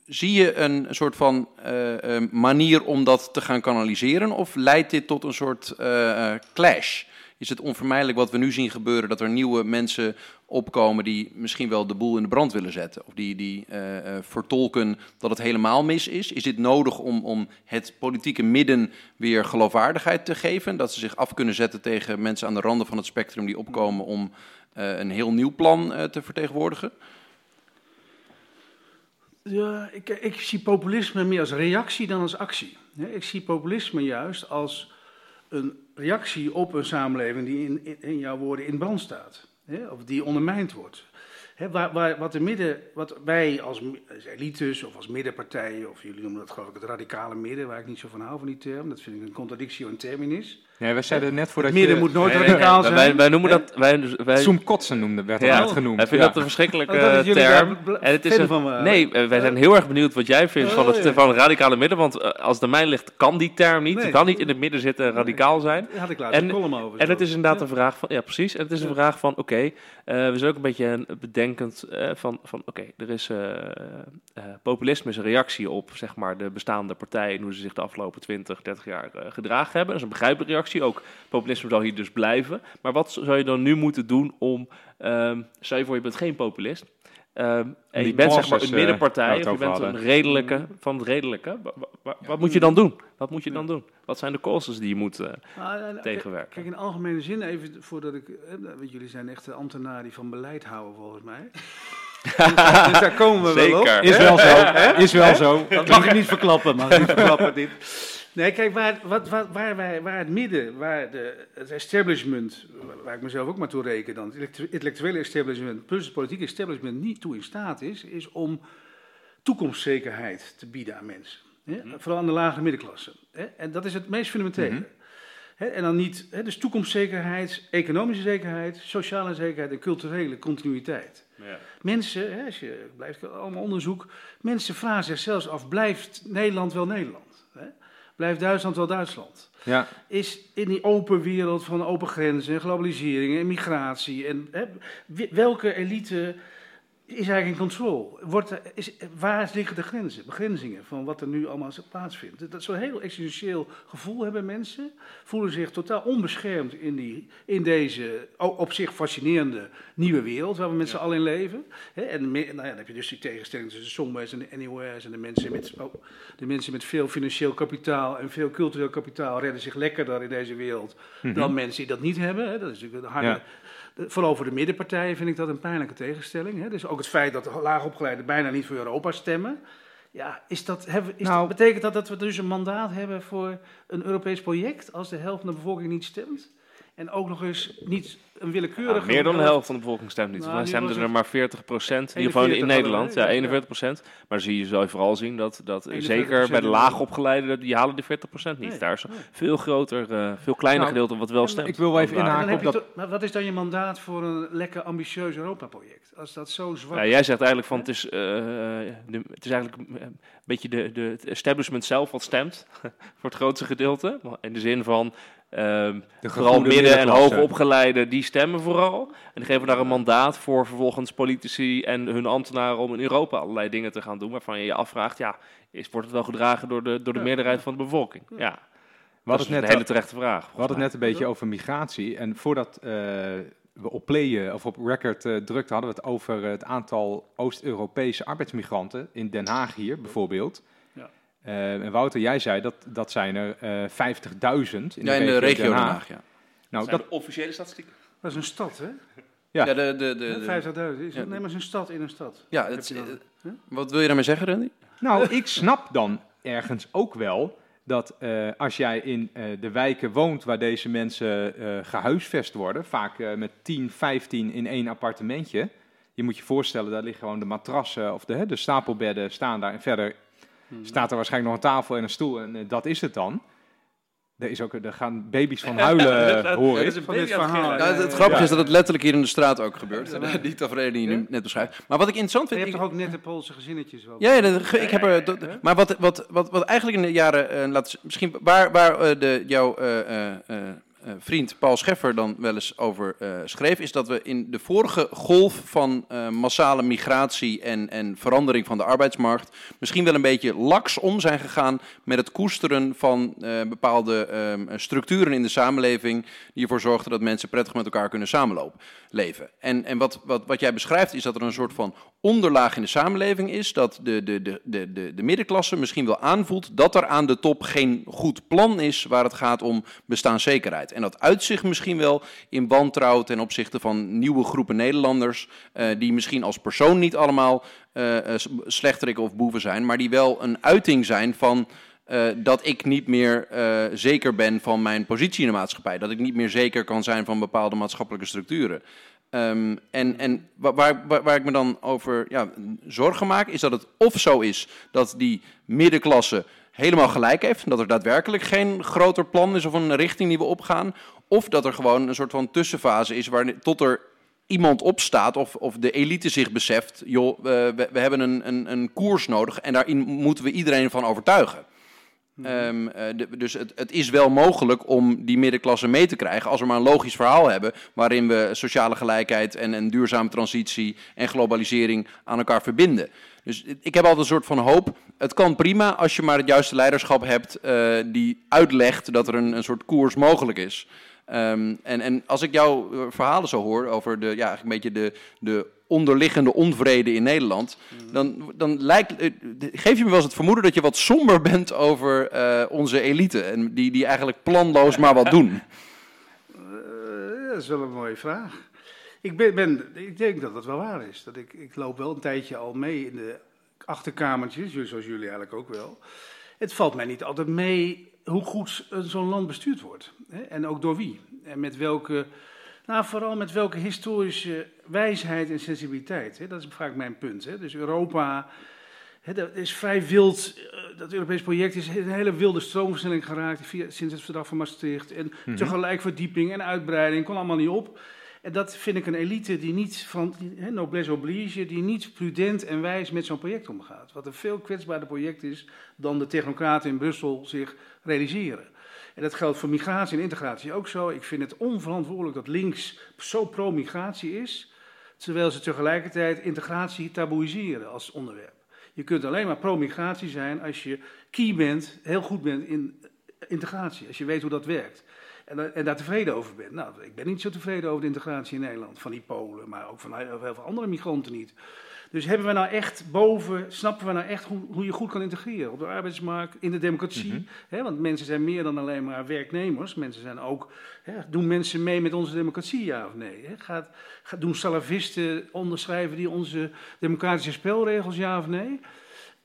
zie je een soort van manier om dat te gaan kanaliseren? Of leidt dit tot een soort clash? Is het onvermijdelijk wat we nu zien gebeuren, dat er nieuwe mensen opkomen die misschien wel de boel in de brand willen zetten? Of die, die eh, eh, vertolken dat het helemaal mis is? Is dit nodig om, om het politieke midden weer geloofwaardigheid te geven? Dat ze zich af kunnen zetten tegen mensen aan de randen van het spectrum die opkomen om eh, een heel nieuw plan te vertegenwoordigen? Ja, ik, ik zie populisme meer als reactie dan als actie. Ik zie populisme juist als een reactie op een samenleving die in, in, jouw woorden in brand staat. Hè, of die ondermijnd wordt. Hè, waar, waar, wat, de midden, wat wij als elites of als middenpartijen, of jullie noemen dat geloof ik het radicale midden, waar ik niet zo van hou van die term, dat vind ik een contradictio in terminis. Nee, wij zeiden net voordat Het midden je... moet nooit Nee, nee, nee, radicaal wij- zijn. Wij, wij noemen dat... Wij, wij, Zoom Kotsen noemde, werd ja, al genoemd. Hij vindt ja. dat een verschrikkelijke Oh, dat is jullie term. En het is een, van nee, eh, wij zijn heel erg benieuwd wat jij vindt van, Oh, het, ja. van het radicale midden. Want eh, als het aan mij ligt, kan die term niet. Nee. Je kan niet in het midden zitten en radicaal zijn. Daar had ik laatst En- een column over. En zo. het is inderdaad Ja. een vraag van, ja precies, en het is een Ja. vraag van, oké, eh, we zijn ook een beetje een bedenkend eh, van, van oké, er is eh, eh, populisme is een reactie op, zeg maar, de bestaande partijen en hoe ze zich de afgelopen 20, 30 jaar eh, gedragen hebben. Dat is een begrijpelijke reactie, ook populisme zal hier dus blijven. Maar wat zou je dan nu moeten doen om, ehm stel je voor je bent geen populist, ehm, en je bent zeg maar een eh, middenpartij, of je bent een redelijke van het redelijke, wa- wa- wa- wat moet je dan doen? Wat moet je dan doen? Wat zijn de causes die je moet eh, Ah, en- tegenwerken? Kijk, in algemene zin, even voordat ik. eh, Want jullie zijn echt de ambtenaren die van beleid houden, volgens mij. Dus, daar- dus daar komen we wel op. Is wel zo. Is wel zo. Dat mag ik niet verklappen, mag ik niet verklappen dit. Nee, kijk, waar, wat, wat, waar, wij, waar het midden, waar de, het establishment, waar ik mezelf ook maar toe reken dan, het intellectu- intellectuele establishment plus het politieke establishment niet toe in staat is, is om toekomstzekerheid te bieden aan mensen. Hè? Vooral aan de lage middenklasse. Hè? En dat is het meest fundamentele. Hè? En dan niet, hè? dus toekomstzekerheid, economische zekerheid, sociale zekerheid en culturele continuïteit. Mensen, hè, als je blijft allemaal onderzoek, mensen vragen zich zelfs af, blijft Nederland wel Nederland? Hè? Blijft Duitsland wel Duitsland? Ja. Is in die open wereld van open grenzen, en globalisering en migratie, en, hè, welke elite is eigenlijk in controle? Wordt is, waar liggen de grenzen, begrenzingen van wat er nu allemaal plaatsvindt? Dat zo'n heel existentieel gevoel hebben mensen, voelen zich totaal onbeschermd in, die, in deze op zich fascinerende nieuwe wereld waar we met z'n allen in leven. En nou ja, dan heb je dus die tegenstelling tussen de somewheres en de anywheres en de mensen met, oh, de mensen met veel financieel kapitaal en veel cultureel kapitaal redden zich lekkerder in deze wereld dan mensen die dat niet hebben. Dat is natuurlijk een harde, Ja. Vooral voor de middenpartijen vind ik dat een pijnlijke tegenstelling. Hè. Dus ook het feit dat de laagopgeleiden bijna niet voor Europa stemmen. Ja, is dat, hebben, is Nou- dat, betekent dat dat we dus een mandaat hebben voor een Europees project als de helft van de bevolking niet stemt? En ook nog eens niet een willekeurige... Ja, meer dan de helft van de bevolking stemt niet. Nou, Wij nu stemden was er maar 40 procent. In ieder geval in 41 Nederland. Ja, hadden we, 41 procent. Maar zie je, zal je vooral zien dat, dat 41% zeker bij de in laagopgeleiden, die halen die 40 procent niet. Nee, Daar is nee. veel groter, eh, veel kleiner Nou, gedeelte wat wel stemt. ik wil wel even inhaken. op dat- toch- maar wat is dan je mandaat voor een lekker ambitieus Europa-project? Als dat zo zwak Ja, jij zegt eigenlijk van het is, eh, de, het is eigenlijk eh, een beetje de, de, het establishment zelf wat stemt. voor het grootste gedeelte. In de zin van ehm, De vooral midden- en hoogopgeleiden die stemmen vooral. En die geven daar een mandaat voor vervolgens politici en hun ambtenaren om in Europa allerlei dingen te gaan doen. Waarvan je je afvraagt, ja, is, wordt het wel gedragen door de, door de Ja. meerderheid van de bevolking? Ja, dat is het een net hele terechte vraag. We hadden het net een beetje over migratie. En voordat eh, we op play eh, of op record eh, drukten, hadden we het over het aantal Oost-Europese arbeidsmigranten in Den Haag hier bijvoorbeeld. Ja. Eh, en Wouter, jij zei dat, dat zijn er eh 50.000 in, Ja, in de regio Den Haag, ja. Nou, dat, officiële statistieken. Dat is een stad, hè? Ja. Ja, de, de, de, de- 50.000. Is het, nee, maar een stad in een stad. ja het, eh, hè? wat wil je daarmee zeggen, Randy? nou, ik snap dan ergens ook wel dat eh, als jij in eh, de wijken woont waar deze mensen eh, gehuisvest worden, vaak eh, met 10, 15 in één appartementje. Je moet je voorstellen, daar liggen gewoon de matrassen of de, hè, de stapelbedden staan daar. En verder staat er waarschijnlijk nog een tafel en een stoel en eh, dat is het dan. Er, is ook, er gaan baby's van huilen, hoor ik. Van dit verhaal. Nou, het, grappige ja. is dat het letterlijk hier in de straat ook gebeurt. Ja, die tafereel die je Ja? nu net beschrijft. Maar wat ik interessant Je vind... hebt ik- toch ook nette Poolse gezinnetjes wel? Ja, ja dat, ik heb er. dat- maar wat, wat, wat, wat eigenlijk in de jaren. eh, laat, misschien waar, waar eh, de, jouw eh, eh, eh, eh, vriend Paul Scheffer dan wel eens over eh, schreef. is dat we in de vorige golf van eh, massale migratie en, en verandering van de arbeidsmarkt. misschien wel een beetje laks om zijn gegaan. met het koesteren van eh, bepaalde ehm, structuren in de samenleving. die ervoor zorgden dat mensen prettig met elkaar kunnen samenlopen. Leven. En, en wat, wat, wat jij beschrijft is dat er een soort van onderlaag in de samenleving is. Dat de, de, de, de, de middenklasse misschien wel aanvoelt dat er aan de top geen goed plan is waar het gaat om bestaanszekerheid. En dat uitzicht misschien wel in wantrouwen ten opzichte van nieuwe groepen Nederlanders. eh, die misschien als persoon niet allemaal slechterikken of boeven zijn, maar die wel een uiting zijn van. dat ik niet meer zeker ben van mijn positie in de maatschappij. Dat ik niet meer zeker kan zijn van bepaalde maatschappelijke structuren. Ehm, en en wa- waar, waar, waar ik me dan over ja, zorgen maak, is dat het of zo is dat die middenklasse helemaal gelijk heeft. Dat er daadwerkelijk geen groter plan is of een richting die we opgaan. Of dat er gewoon een soort van tussenfase is waar tot er iemand opstaat of, of de elite zich beseft... joh, we, we, we hebben een, een, een koers nodig en daarin moeten we iedereen van overtuigen. Ehm, eh, dus het, het is wel mogelijk om die middenklasse mee te krijgen als we maar een logisch verhaal hebben waarin we sociale gelijkheid en een duurzame transitie en globalisering aan elkaar verbinden. Dus ik- heb altijd een soort van hoop. Het kan prima als je maar het juiste leiderschap hebt eh, die uitlegt dat er een, een soort koers mogelijk is. Ehm, en, en als ik jouw eh, verhalen zo hoor over de, ja, een beetje de, de onderliggende onvrede in Nederland, dan, dan lijkt, eh, geef je me wel eens het vermoeden dat je wat somber bent over eh, onze elite. En die, die eigenlijk planloos maar wat doen. Eh, dat is wel een mooie vraag. Ik, ben, ben, ik denk dat dat wel waar is. Dat ik, ik loop wel een tijdje al mee in de achterkamertjes, zoals jullie eigenlijk ook wel. Het valt mij niet altijd mee hoe goed zo'n land bestuurd wordt. Hè? En ook door wie. En met welke, nou vooral met welke historische wijsheid en sensibiliteit. Hè? Dat is vaak mijn punt. Hè? Dus Europa, hè, dat is vrij wild. eh, Dat Europese project is een hele wilde stroomversnelling geraakt via, sinds het verdrag van Maastricht. En Mhm. tegelijk verdieping en uitbreiding, kon allemaal niet op. En dat vind ik een elite die niet, van hè, noblesse oblige, die niet prudent en wijs met zo'n project omgaat. Wat een veel kwetsbaarder project is dan de technocraten in Brussel zich realiseren. En dat geldt voor migratie en integratie ook zo. Ik vind het onverantwoordelijk dat links zo pro-migratie is, terwijl ze tegelijkertijd integratie taboeiseren als onderwerp. Je kunt alleen maar pro-migratie zijn als je key bent, heel goed bent in integratie, als je weet hoe dat werkt. En, da- en daar tevreden over bent. Nou, ik ben niet zo tevreden over de integratie in Nederland, van die Polen, maar ook van heel heel veel andere migranten niet. Dus hebben we nou echt boven, snappen we nou echt hoe, hoe je goed kan integreren op de arbeidsmarkt, in de democratie? Mhm. hè, want mensen zijn meer dan alleen maar werknemers. Mensen zijn ook, hè, doen mensen mee met onze democratie, ja of nee? Hè? Gaat, gaat, doen salafisten onderschrijven die onze democratische spelregels, ja of nee?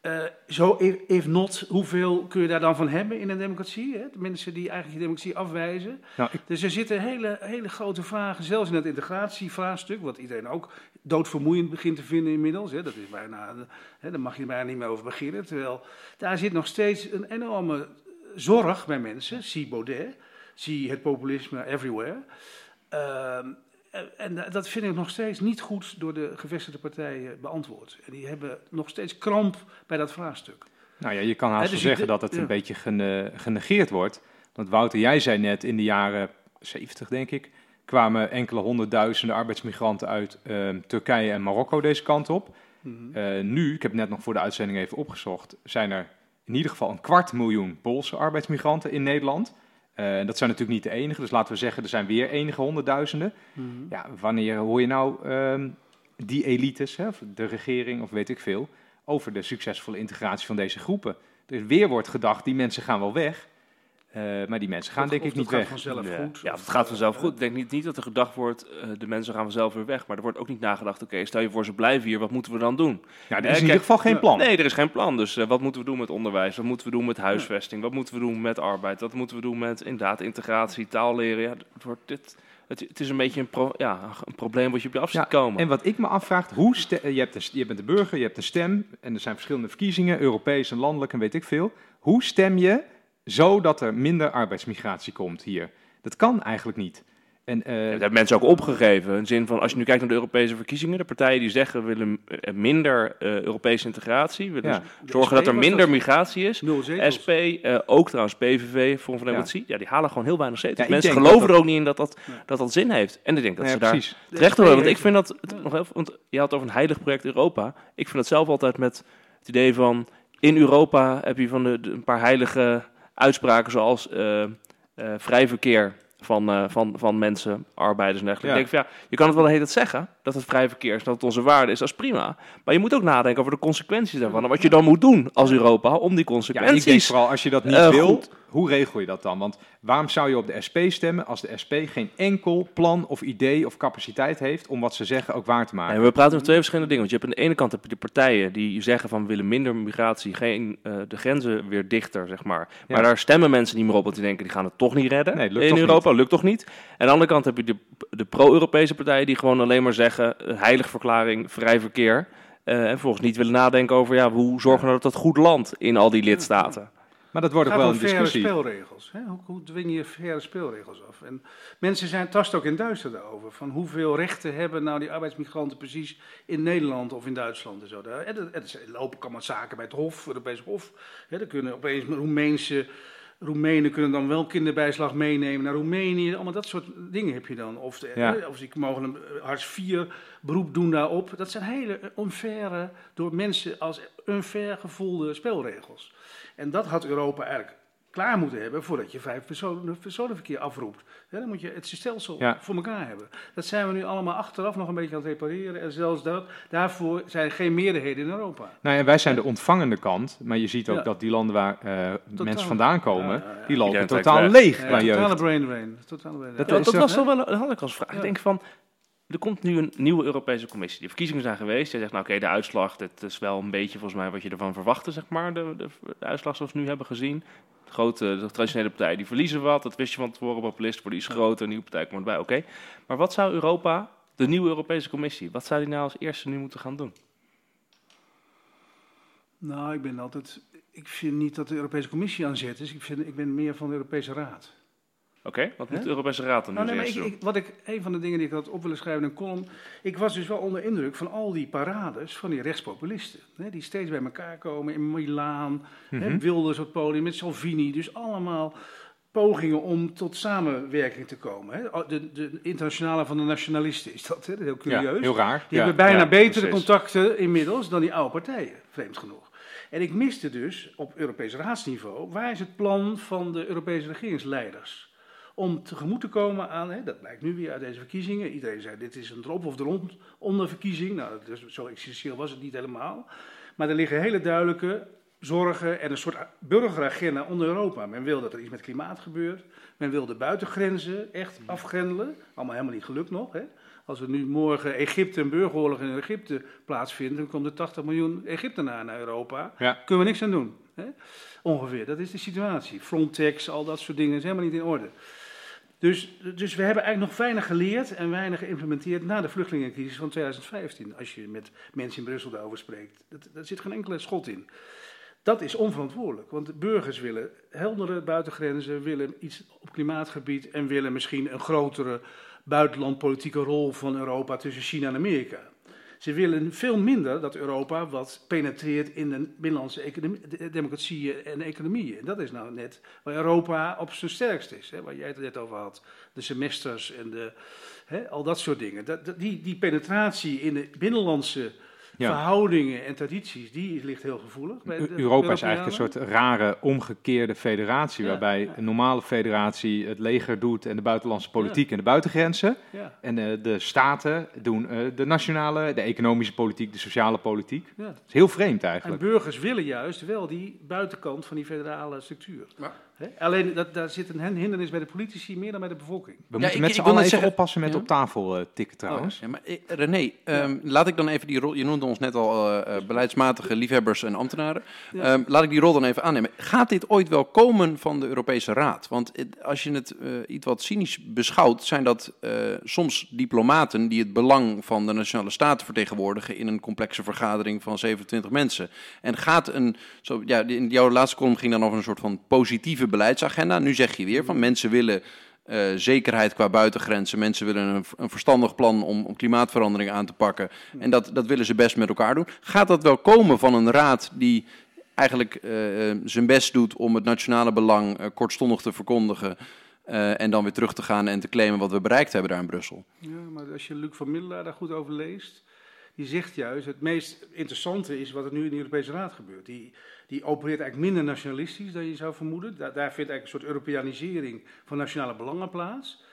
Eh, zo, if, if not, hoeveel kun je daar dan van hebben in een democratie? Hè? De mensen die eigenlijk je democratie afwijzen. Nou, ik, Dus er zitten hele, hele grote vragen, zelfs in het integratievraagstuk, wat iedereen ook doodvermoeiend begint te vinden inmiddels. Hè. Dat is bijna, hè, daar mag je bijna niet meer over beginnen. Terwijl daar zit nog steeds een enorme zorg bij mensen. Zie Baudet, zie het populisme everywhere. Ehm, en dat vind ik nog steeds niet goed door de gevestigde partijen beantwoord. En die hebben nog steeds kramp bij dat vraagstuk. nou ja, je kan haast wel dus zeggen dat het ja. een beetje gene- genegeerd wordt. Want Wouter, jij zei net in de jaren 70, denk ik, kwamen enkele honderdduizenden arbeidsmigranten uit ehm, Turkije en Marokko deze kant op. Mhm. Eh, nu, ik heb net nog voor de uitzending even opgezocht, zijn er in ieder geval een kwart miljoen Poolse arbeidsmigranten in Nederland. Eh, dat zijn natuurlijk niet de enige, dus laten we zeggen, er zijn weer enige honderdduizenden. Mhm. Ja, wanneer hoor je nou ehm, die elites, hè, of de regering of weet ik veel, over de succesvolle integratie van deze groepen? Er weer wordt gedacht, die mensen gaan wel weg, eh, maar die mensen gaan Of- denk of ik niet gaat weg. vanzelf Ja. goed. Ja, of- het gaat vanzelf goed. Ik denk niet, niet dat er gedacht wordt, eh, de mensen gaan vanzelf weer weg. Maar er wordt ook niet nagedacht, oké, stel je voor ze blijven hier, wat moeten we dan doen? Ja, er Eh, is in kijk, ieder geval geen plan. Nee, er is geen plan. Dus eh, wat moeten we doen met onderwijs? Wat moeten we doen met huisvesting? Wat moeten we doen met arbeid? Wat moeten we doen met inderdaad integratie, taal leren? Ja, het, wordt dit, het, het is een beetje een, pro- ja, een probleem wat je op je af ziet Ja, komen. En wat ik me afvraag, hoe ste- je, hebt een, je bent de burger, je hebt een stem en er zijn verschillende verkiezingen, Europees en landelijk en weet ik veel. Hoe stem je zodat er minder arbeidsmigratie komt hier? Dat kan eigenlijk niet. En, eh, Ja, dat hebben mensen ook opgegeven. In de zin van, als je nu kijkt naar de Europese verkiezingen, de partijen die zeggen willen eh, minder eh, Europese integratie, willen Ja. dus zorgen dat er minder migratie is. SP, eh, ook trouwens PVV, Forum van Ja. Democratie, ja. die halen gewoon heel weinig zetels. Ja, mensen geloven dat er ook niet in dat dat, Ja. dat dat zin heeft. En ik denk dat ze ja, daar precies. terecht horen. Want ik vind dat, het, Ja. nog even, want je had over een heilig project Europa. Ik vind dat zelf altijd met het idee van, in Europa heb je van de, de- een paar heilige uitspraken zoals eh, eh, vrij verkeer van, eh, van, van mensen, arbeiders en dergelijke. Ja. Ik denk van, ja, je kan het wel de hele tijd zeggen, dat het vrij verkeer is, dat het onze waarde is, dat is prima. Maar je moet ook nadenken over de consequenties daarvan. En wat je dan moet doen als Europa om die Ja, en ik denk consequenties... vooral als je dat niet eh, wil, goed. hoe regel je dat dan? Want waarom zou je op de SP stemmen als de SP geen enkel plan of idee of capaciteit heeft om wat ze zeggen ook waar te maken? Nee, we praten over twee verschillende dingen. Want je hebt aan de ene kant de partijen die zeggen van we willen minder migratie, geen, eh, de grenzen weer dichter, zeg maar. Maar Ja. daar stemmen mensen niet meer op, want die denken die gaan het toch niet redden Nee, lukt in Europa. Lukt toch niet. En aan de andere kant heb je de, de pro-Europese partijen die gewoon alleen maar zeggen, eh, heilige verklaring, vrij verkeer. eh, en vervolgens niet willen nadenken over ja, hoe zorgen we dat dat goed landt in al die lidstaten. Maar dat wordt ook wel een discussie. spelregels. Hè? Hoe, hoe dwing je faire spelregels af? En mensen zijn tast ook in duister daarover. Van hoeveel rechten hebben nou die arbeidsmigranten precies in Nederland of in Duitsland en zo. Er, er lopen allemaal zaken bij het Hof, Europees Hof. Hè, er kunnen opeens Roemeense Roemenen kunnen dan wel kinderbijslag meenemen naar Roemenië. Allemaal dat soort dingen heb je dan. Of, de, Ja. of ze mogen een eh, IV beroep doen daarop. Dat zijn hele onfaire, door mensen als unfair gevoelde spelregels. En dat had Europa eigenlijk klaar moeten hebben voordat je vijf personen, personenverkeer afroept. Ja, dan moet je het stelsel Ja. voor elkaar hebben. Dat zijn we nu allemaal achteraf nog een beetje aan het repareren. En zelfs dat, daarvoor zijn geen meerderheden in Europa. Nou ja, wij zijn de ontvangende kant, maar je ziet ook Ja. dat die landen waar eh, mensen vandaan komen, Ja, ja, ja. die lopen totaal leeg totale brain drain. Totale brain drain. Dat dat was wel wel, dat had ik als vraag. Ik denk van, er komt nu een nieuwe Europese Commissie. De verkiezingen zijn geweest. Je zegt, nou oké, de uitslag, dit is wel een beetje volgens mij wat je ervan verwachtte, zeg maar. De, de, de uitslag zoals we nu hebben gezien. Grote, traditionele partijen die verliezen wat. Dat wist je van tevoren, populisten worden iets groter, nieuwe partij komt erbij, oké. Maar wat zou Europa, de nieuwe Europese Commissie, wat zou die nou als eerste nu moeten gaan doen? Nou, ik ben altijd. Ik vind niet dat de Europese Commissie aan zet is. Ik, vind, ik ben meer van de Europese Raad. Oké, wat moet de Europese Raad dan nu Nou, nee, maar ik, eerste doen? ik, wat ik, een van de dingen die ik had op willen schrijven in een column. Ik was dus wel onder indruk van al die parades van die rechtspopulisten. Hè, die steeds bij elkaar komen in Milaan. hè, Mhm. Wilders op het podium met Salvini. Dus allemaal pogingen om tot samenwerking te komen. Hè. De, de internationale van de nationalisten is dat, hè? heel Ja, curieus. heel raar. Die Ja. hebben bijna ja, betere precies. contacten inmiddels dan die oude partijen, vreemd genoeg. En ik miste dus op Europees raadsniveau, waar is het plan van de Europese regeringsleiders? Om tegemoet te komen aan, hè, dat blijkt nu weer uit deze verkiezingen. Iedereen zei, dit is een erop of erond onder verkiezing. Nou, dat is, zo essentieel was het niet helemaal. Maar er liggen hele duidelijke zorgen en een soort burgeragenda onder Europa. Men wil dat er iets met klimaat gebeurt. Men wil de buitengrenzen echt afgrendelen. Allemaal helemaal niet gelukt nog. Hè? Als er nu morgen Egypte een burgeroorlog in Egypte plaatsvindt, dan komt er 80 miljoen Egyptenaren naar Europa. Ja. Kunnen we niks aan doen. Hè? Ongeveer, dat is de situatie. Frontex, al dat soort dingen is helemaal niet in orde. Dus, dus we hebben eigenlijk nog weinig geleerd en weinig geïmplementeerd na de vluchtelingencrisis van 2015. Als je met mensen in Brussel daarover spreekt. Dat, daar zit geen enkele schot in. Dat is onverantwoordelijk, want burgers willen heldere buitengrenzen, willen iets op klimaatgebied en willen misschien een grotere buitenlandpolitieke rol van Europa tussen China en Amerika. Ze willen veel minder dat Europa wat penetreert in de binnenlandse economie, de- democratieën en economieën. En dat is nou net waar Europa op zijn sterkst is, hè, waar jij het net over had. De semesters en de, hè, al dat soort dingen. Dat- die, die penetratie in de binnenlandse Ja. verhoudingen en tradities, die ligt heel gevoelig. bij de Europa is eigenlijk een soort rare omgekeerde federatie, Ja, waarbij ja. een normale federatie het leger doet en de buitenlandse politiek en de buitengrenzen. Ja, En eh, de staten doen eh, de nationale, de economische politiek, de sociale politiek. ja. Dat is heel vreemd En eigenlijk. burgers willen juist wel die buitenkant van die federale structuur. Maar- Alleen dat, daar zit een hindernis bij de politici meer dan bij de bevolking. We Ja, moeten ik- met ik z'n wil allen even zeggen- oppassen met Ja. op tafel eh, tikken trouwens. Ja, maar eh, René, ehm, laat ik dan even die rol. Je noemde ons net al eh, eh, beleidsmatige liefhebbers en ambtenaren. Ja. Ehm, laat ik die rol dan even aannemen. Gaat dit ooit wel komen van de Europese Raad? Want als je het eh, iets wat cynisch beschouwt, zijn dat eh, soms diplomaten die het belang van de nationale staten vertegenwoordigen in een complexe vergadering van 27 mensen. En gaat een. Zo, ja, in jouw laatste column ging dan over een soort van positieve beleidsagenda. Nu zeg je weer van mensen willen eh, zekerheid qua buitengrenzen. Mensen willen een, een verstandig plan om, om klimaatverandering aan te pakken. En dat, dat willen ze best met elkaar doen. Gaat dat wel komen van een raad die eigenlijk eh, eh, zijn best doet om het nationale belang kortstondig te verkondigen. en dan weer terug te gaan en te claimen wat we bereikt hebben daar in Brussel. Ja, maar als je Luc van Middelaar daar goed over leest, die zegt juist, het meest interessante is wat er nu in de Europese Raad gebeurt. Die, die opereert eigenlijk minder nationalistisch dan je zou vermoeden. Daar, daar vindt eigenlijk een soort Europeanisering van nationale belangen plaats.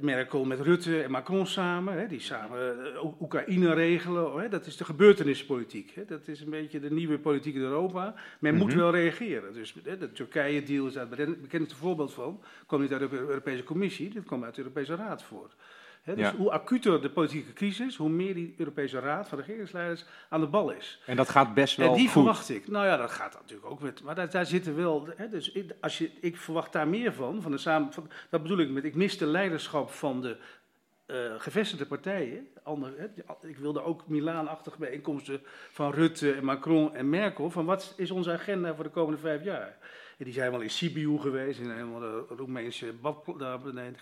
Merkel met Rutte en Macron samen, die samen eh, Oek- Oekraïne regelen. Dat is de gebeurtenispolitiek. Dat is een beetje de nieuwe politiek in Europa. Men moet Mhm. wel reageren. Dus de Turkije-deal is daar het bekendste voorbeeld van. Kwam niet uit de Europese Commissie, dit kwam uit de Europese Raad voort. Dus Ja. hoe acuter de politieke crisis, hoe meer die Europese Raad van regeringsleiders aan de bal is. En dat gaat best wel En die goed. verwacht ik. Nou ja, dat gaat natuurlijk ook met. Maar daar, daar zitten wel. Dus ik, als je, ik verwacht daar meer van. van, de samen, van dat bedoel ik met. Ik mis de leiderschap van de eh, gevestigde partijen. Ander, hè, ik wilde ook Milaan-achtige bijeenkomsten van Rutte en Macron en Merkel. Van wat is onze agenda voor de komende vijf jaar? Die zijn wel in Sibiu geweest, in een helemaal Roemeense bad, nee,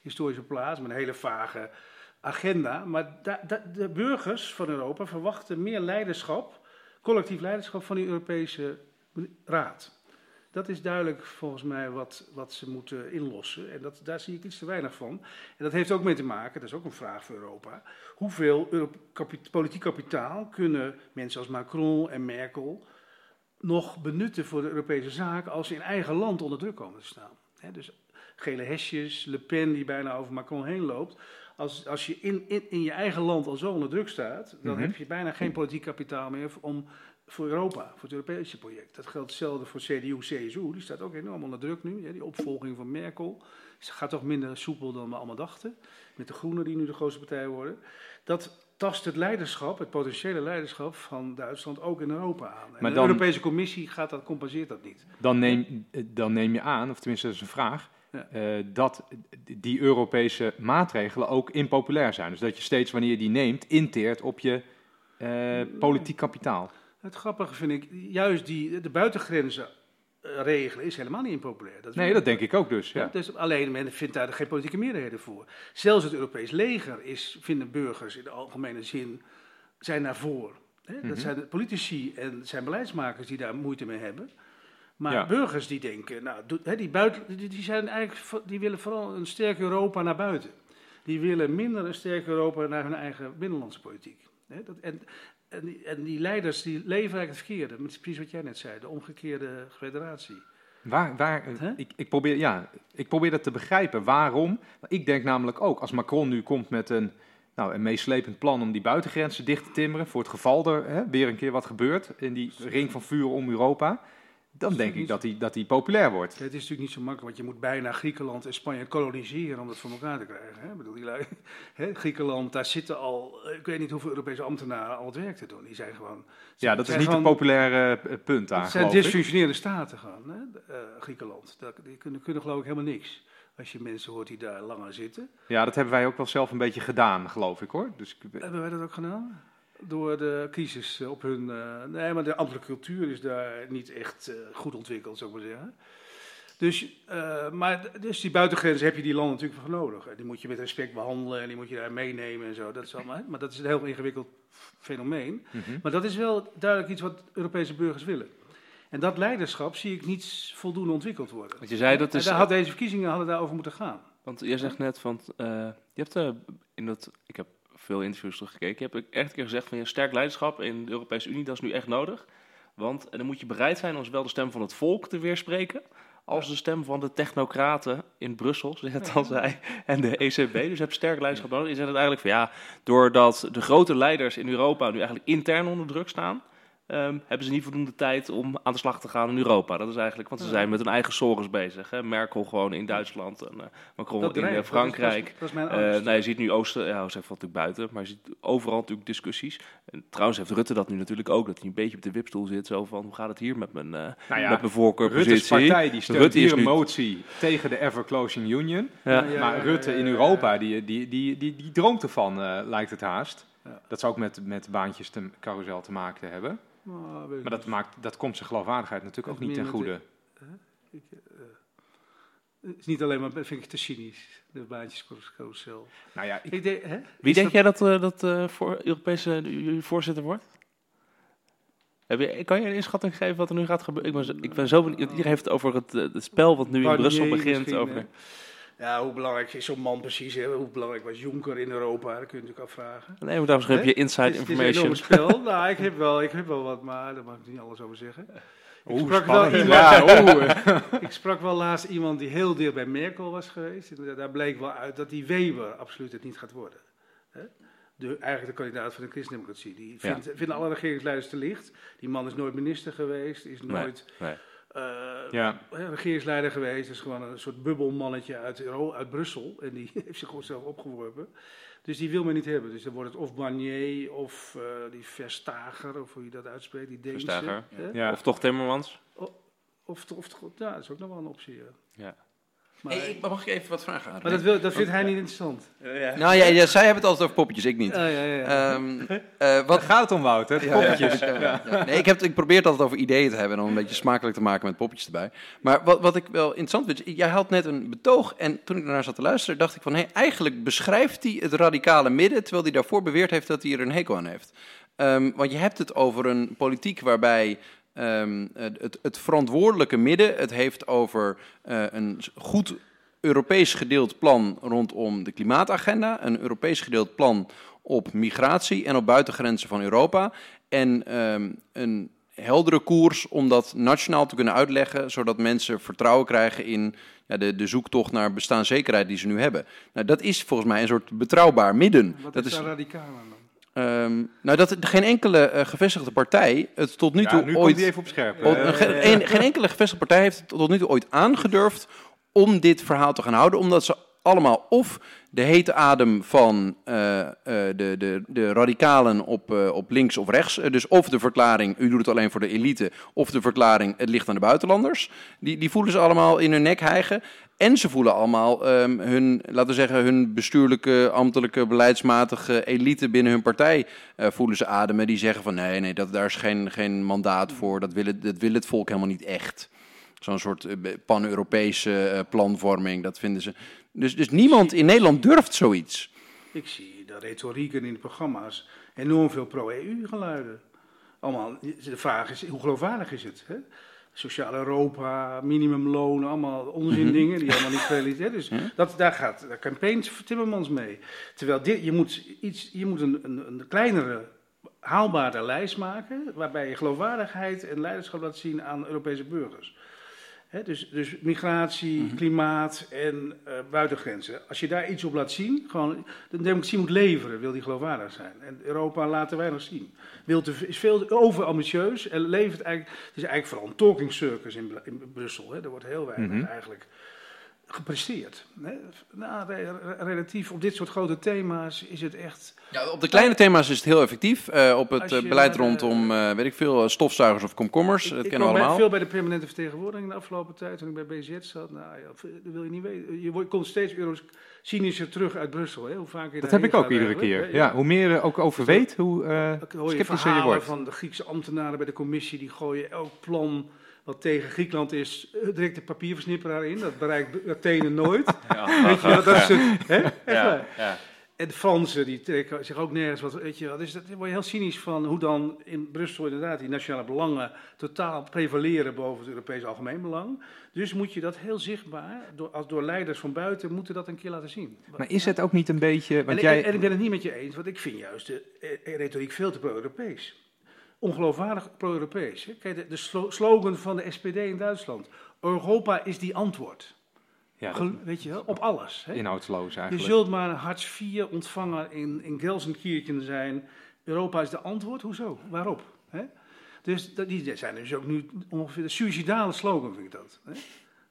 historische plaats, met een hele vage agenda. Maar de burgers van Europa verwachten meer leiderschap, collectief leiderschap van die Europese Raad. Dat is duidelijk volgens mij wat, wat ze moeten inlossen. En dat, daar zie ik iets te weinig van. En dat heeft ook mee te maken, dat is ook een vraag voor Europa. Hoeveel politiek kapitaal kunnen mensen als Macron en Merkel nog benutten voor de Europese zaak als ze in eigen land onder druk komen te staan? Dus gele hesjes, Le Pen die bijna over Macron heen loopt. Als, als je in, in, in je eigen land al zo onder druk staat, dan Mhm. heb je bijna geen politiek kapitaal meer om voor Europa, voor het Europese project. Dat geldt hetzelfde voor CDU, CSU. Die staat ook enorm onder druk nu. Ja, die opvolging van Merkel. Ze gaat toch minder soepel dan we allemaal dachten. Met de Groenen die nu de grootste partij worden. Dat tast het leiderschap, het potentiële leiderschap van Duitsland ook in Europa aan. En Maar de Europese Commissie gaat dat, compenseert dat niet. Dan neem, dan neem je aan, of tenminste dat is een vraag, Ja. eh, dat die Europese maatregelen ook impopulair zijn. Dus dat je steeds wanneer je die neemt, inteert op je eh, politiek kapitaal. Het grappige vind ik, juist die, de buitengrenzen regelen is helemaal niet impopulair. Dat Nee, dat denk ik ook dus. Ja. Dus alleen men vindt daar geen politieke meerderheden voor. Zelfs het Europees leger is, vinden burgers in de algemene zin zijn daarvoor. Hè? Mhm. Dat zijn de politici en zijn beleidsmakers die daar moeite mee hebben. Maar Ja. burgers die denken, nou, hè, die, buiten, die, die, zijn eigenlijk, die willen vooral een sterk Europa naar buiten. Die willen minder een sterk Europa naar hun eigen binnenlandse politiek. Hè? Dat, en, en, die, en die leiders die leven eigenlijk het verkeerde. Dat is precies wat jij net zei, de omgekeerde federatie. Waar, waar, ik, ik, probeer, ja, ik probeer dat te begrijpen. Waarom? Ik denk namelijk ook, als Macron nu komt met een, nou, een meeslepend plan om die buitengrenzen dicht te timmeren, voor het geval er hè, weer een keer wat gebeurt in die ring van vuur om Europa, dan denk ik dat hij dat die populair wordt. Het is natuurlijk niet zo makkelijk, want je moet bijna Griekenland en Spanje koloniseren om dat voor elkaar te krijgen. Hè? Ik bedoel, die lui, hè? Griekenland, daar zitten al, ik weet niet hoeveel Europese ambtenaren al het werk te doen. Die zijn gewoon... Ja, dat is niet een populaire eh, punt daar, Het zijn dysfunctionele staten gewoon, hè? eh, Griekenland. Die kunnen, kunnen geloof ik helemaal niks. Als je mensen hoort die daar langer zitten. Ja, dat hebben wij ook wel zelf een beetje gedaan, geloof ik hoor. Dus ik, Hebben wij dat ook gedaan? Door de crisis eh, op hun... eh, nee, maar de ambtelijke cultuur is daar niet echt eh, goed ontwikkeld, zou ik maar zeggen. Dus, eh, maar, dus die buitengrenzen heb je die landen natuurlijk voor nodig. En die moet je met respect behandelen en die moet je daar meenemen en zo. Dat is allemaal, maar dat is een heel ingewikkeld fenomeen. Mhm. Maar dat is wel duidelijk iets wat Europese burgers willen. En dat leiderschap zie ik niet voldoende ontwikkeld worden. Want je zei dat En is... daar had deze verkiezingen hadden daarover moeten gaan. Want jij zegt net van, je hebt in dat, ik heb veel interviews teruggekeken, je hebt echt een keer gezegd van je sterk leiderschap in de Europese Unie, dat is nu echt nodig. Want dan moet je bereid zijn om zowel de stem van het volk te weerspreken, als de stem van de technocraten in Brussel, zoals het al zei, en de ECB. Dus je hebt sterk leiderschap nodig. Je zegt het eigenlijk van ja, doordat de grote leiders in Europa nu eigenlijk intern onder druk staan, ehm, hebben ze niet voldoende tijd om aan de slag te gaan in Europa. Dat is eigenlijk, want ze zijn met hun eigen sorgens bezig. Hè? Merkel gewoon in Duitsland en eh, Macron Dat in eh, dat is- Frankrijk. Dat is, dat is mijn Eh, nou, je ziet nu Oosten, ja, valt natuurlijk buiten, maar je ziet overal natuurlijk discussies. En trouwens heeft Rutte dat nu natuurlijk ook, dat hij een beetje op de wipstoel zit, zo van, hoe gaat het hier met mijn, eh Nou met mijn voorkeurpositie? Rutte's partij die steunt Rutte is hier een nu- motie tegen de ever-closing union. Ja. Ja, maar Rutte in Europa, die, die, die, die, die droomt ervan, eh, lijkt het haast. Ja. Dat zou ook met, met baantjes te, carousel te maken hebben. Ik Maar dat, maakt, dat komt zijn geloofwaardigheid natuurlijk ook niet ten goede. Ik, eh, het is niet alleen maar, vind ik te cynisch, de baantjescarousel. Nou ja, ik, Ik denk, hè? Wie Is denk dat- jij dat, eh, dat eh, voor Europese voorzitter wordt? Heb je, kan je een inschatting geven wat er nu gaat gebeuren? Ik ben, zo- ik ben zo benieuwd. Iedereen heeft het over het, het spel wat nu in Brussel begint. Over? Ja, hoe belangrijk is zo'n man precies? Hè? Hoe belangrijk was Juncker in Europa? Dat kun je natuurlijk afvragen. nee, maar daarom heb je inside Het is- het is een information. spel. nou, ik heb, wel, ik heb wel wat, maar daar mag ik niet alles over zeggen. Oeh, sprak wel iemand- Ja. Ik sprak wel laatst iemand die heel dicht bij Merkel was geweest. En daar bleek wel uit dat die Weber absoluut het niet gaat worden. Hè? De, eigenlijk de kandidaat van de christendemocratie. Die Ja. vindt, vinden alle regeringsleiders te licht. Die man is nooit minister geweest, is nooit nee. Ja. hè, regeringsleider geweest. Is gewoon een soort bubbelmannetje uit, uit Brussel. En die heeft zich gewoon zelf opgeworpen. Dus die wil men niet hebben. Dus dan wordt het of Barnier of eh, die Verstager, of hoe je dat uitspreekt, die Deense. Verstager? Ja. Of toch Timmermans? Of, of, ja, dat is ook nog wel een optie. Ja. Ja. Maar, Hey, ik- mag ik even wat vragen aan? maar dat, wil, dat vindt hij niet interessant. Nou ja, ja, zij hebben het altijd over poppetjes, ik niet. Ja, ja, ja. ja. Ehm, eh, Wat gaat het om, Wouter? Ja, ja, Poppetjes. ja, ja, ja. Nee, ik, heb, ik probeer het altijd over ideeën te hebben en om een beetje smakelijk te maken met poppetjes erbij. Maar wat, wat ik wel interessant vind, jij had net een betoog en toen ik daarnaar zat te luisteren, dacht ik van, hé, eigenlijk beschrijft hij het radicale midden, terwijl hij daarvoor beweerd heeft dat hij er een hekel aan heeft. Ehm, want je hebt het over een politiek waarbij ehm, het, het verantwoordelijke midden het heeft over eh, een goed Europees gedeeld plan rondom de klimaatagenda, een Europees gedeeld plan op migratie en op buitengrenzen van Europa. En ehm, een heldere koers om dat nationaal te kunnen uitleggen, zodat mensen vertrouwen krijgen in ja, de, de zoektocht naar bestaanszekerheid die ze nu hebben. Nou, dat is volgens mij een soort betrouwbaar midden. Wat dat is is, daar radicaal aan dan? Ehm, nou, dat geen enkele eh, gevestigde partij het tot nu Ja, toe nu komt ooit... even op scherp. Oh, Eh, geen, een- geen enkele gevestigde partij heeft het tot nu toe ooit aangedurfd om dit verhaal te gaan houden, omdat ze allemaal of de hete adem van eh, eh, de, de, de radicalen op, eh, op links of rechts, dus of de verklaring u doet het alleen voor de elite, of de verklaring het ligt aan de buitenlanders, die, die voelen ze allemaal in hun nek hijgen. En ze voelen allemaal ehm, hun, laten we zeggen, hun bestuurlijke, ambtelijke, beleidsmatige elite binnen hun partij voelen ze ademen. Die zeggen van nee, nee, dat, daar is geen, geen mandaat voor. Dat wil, het, dat wil het volk helemaal niet echt. Zo'n soort pan-Europese planvorming, dat vinden ze. Dus, dus niemand in Nederland durft zoiets. Ik zie de retorieken in de programma's enorm veel pro-EU-geluiden. Allemaal, de vraag is, hoe geloofwaardig is het? Hè? Sociaal Europa, minimumloon, allemaal onzin dingen die allemaal niet gerealiseerd Dus dat, daar gaat daar campaigns Timmermans mee. Terwijl dit, je moet, iets, je moet een, een, een kleinere, haalbare lijst maken, waarbij je geloofwaardigheid en leiderschap laat zien aan Europese burgers. Dus, dus migratie, klimaat en eh, buitengrenzen. Als je daar iets op laat zien, gewoon, de democratie moet leveren, wil die geloofwaardig zijn. En Europa laten wij nog zien. Wil te, is veel overambitieus en levert eigenlijk, het is eigenlijk vooral een talking circus in Brussel. Hè. Er wordt heel weinig Mhm. eigenlijk gepresteerd. Hè. Nou, re- re- relatief op dit soort grote thema's is het echt... Ja, op de kleine thema's is het heel effectief. Eh, op het eh, je beleid rondom, eh, weet ik veel, stofzuigers of komkommers, Ik- dat ik kennen we allemaal. veel bij de permanente vertegenwoordiging de afgelopen tijd, toen ik bij BZ zat. Nou ja, dat wil je niet weten. Je wordt- komt steeds euro's cynischer terug uit Brussel. Hè? Hoe vaak je dat heb ik ook iedere keer. Ja, hoe meer je er ook over weet, hoe eh je sceptischer je wordt. van de Griekse ambtenaren bij de commissie. Die gooien elk plan wat tegen Griekenland is, eh, direct de papierversnipperaar in. Dat bereikt Athene nooit. Weet je dat is het, hè? Echt waar. ja. En de Fransen die trekken zich ook nergens wat. Weet je, wel. dus dat daar word je heel cynisch van hoe dan in Brussel inderdaad die nationale belangen totaal prevaleren boven het Europese algemeen belang. Dus moet je dat heel zichtbaar, door, als door leiders van buiten, moeten dat een keer laten zien. Maar is het ook niet een beetje... En, Want jij, en ik ben het niet met je eens, want ik vind juist de eh, retoriek veel te pro-Europees. Ongeloofwaardig pro-Europees. Kijk, de, de slo- slogan van de SPD in Duitsland. Europa is die antwoord. ja, dat- Weet je wel, op alles. Hè? inhoudsloos Je eigenlijk. zult maar een Hartz IV-ontvanger in, in Gelsenkirchen zijn. Europa is de antwoord. Hoezo? Waarop? Hè? Dus dat, die zijn dus ook nu ongeveer de suicidale slogan, vind ik dat. Hè?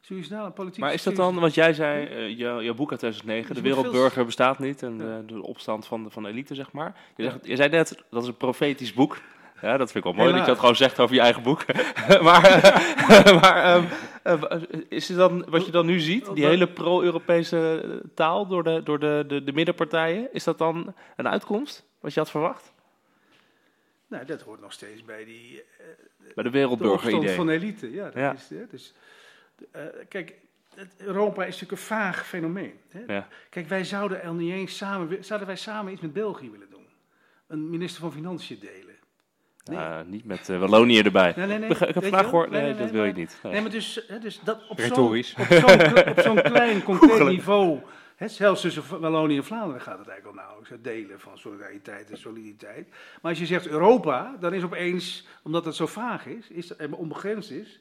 Suicidale politiek. Maar is dat dan, want jij zei, eh jou- jouw boek uit 2009, Dus de je wereldburger bestaat niet en Ja. de, opstand van de, van de elite, zeg maar. Je, zegt, je zei net, dat is een profetisch boek. Ja, dat vind ik wel mooi dat je dat gewoon zegt over je eigen boek. maar eh, maar ehm, eh, is het dan, wat je dan nu ziet, die hele pro-Europese taal door, de, door de, de, de middenpartijen, is dat dan een uitkomst, wat je had verwacht? Nou, dat hoort nog steeds bij die eh, Bij de de wereldburger-idee. van elite. Ja, dat Ja. is hè. Dus, kijk, Europa is natuurlijk een vaag fenomeen. Hè? Ja. Kijk, wij zouden er niet eens samen, zouden wij samen iets met België willen doen. Een minister van Financiën delen. Nee. Nou, niet met eh, Wallonië erbij. Nee, nee, nee. Ik heb vandaag gehoord, Nee, nee, nee, dat wil je niet. Nee. Nee, maar dus, hè, dus dat op zo'n zo'n klein, concreet niveau, hè, zelfs tussen Wallonië en Vlaanderen gaat het eigenlijk al nauwelijks. Het delen van solidariteit en soliditeit. Maar als je zegt Europa, dan is opeens, omdat het zo vaag is, is en onbegrensd is,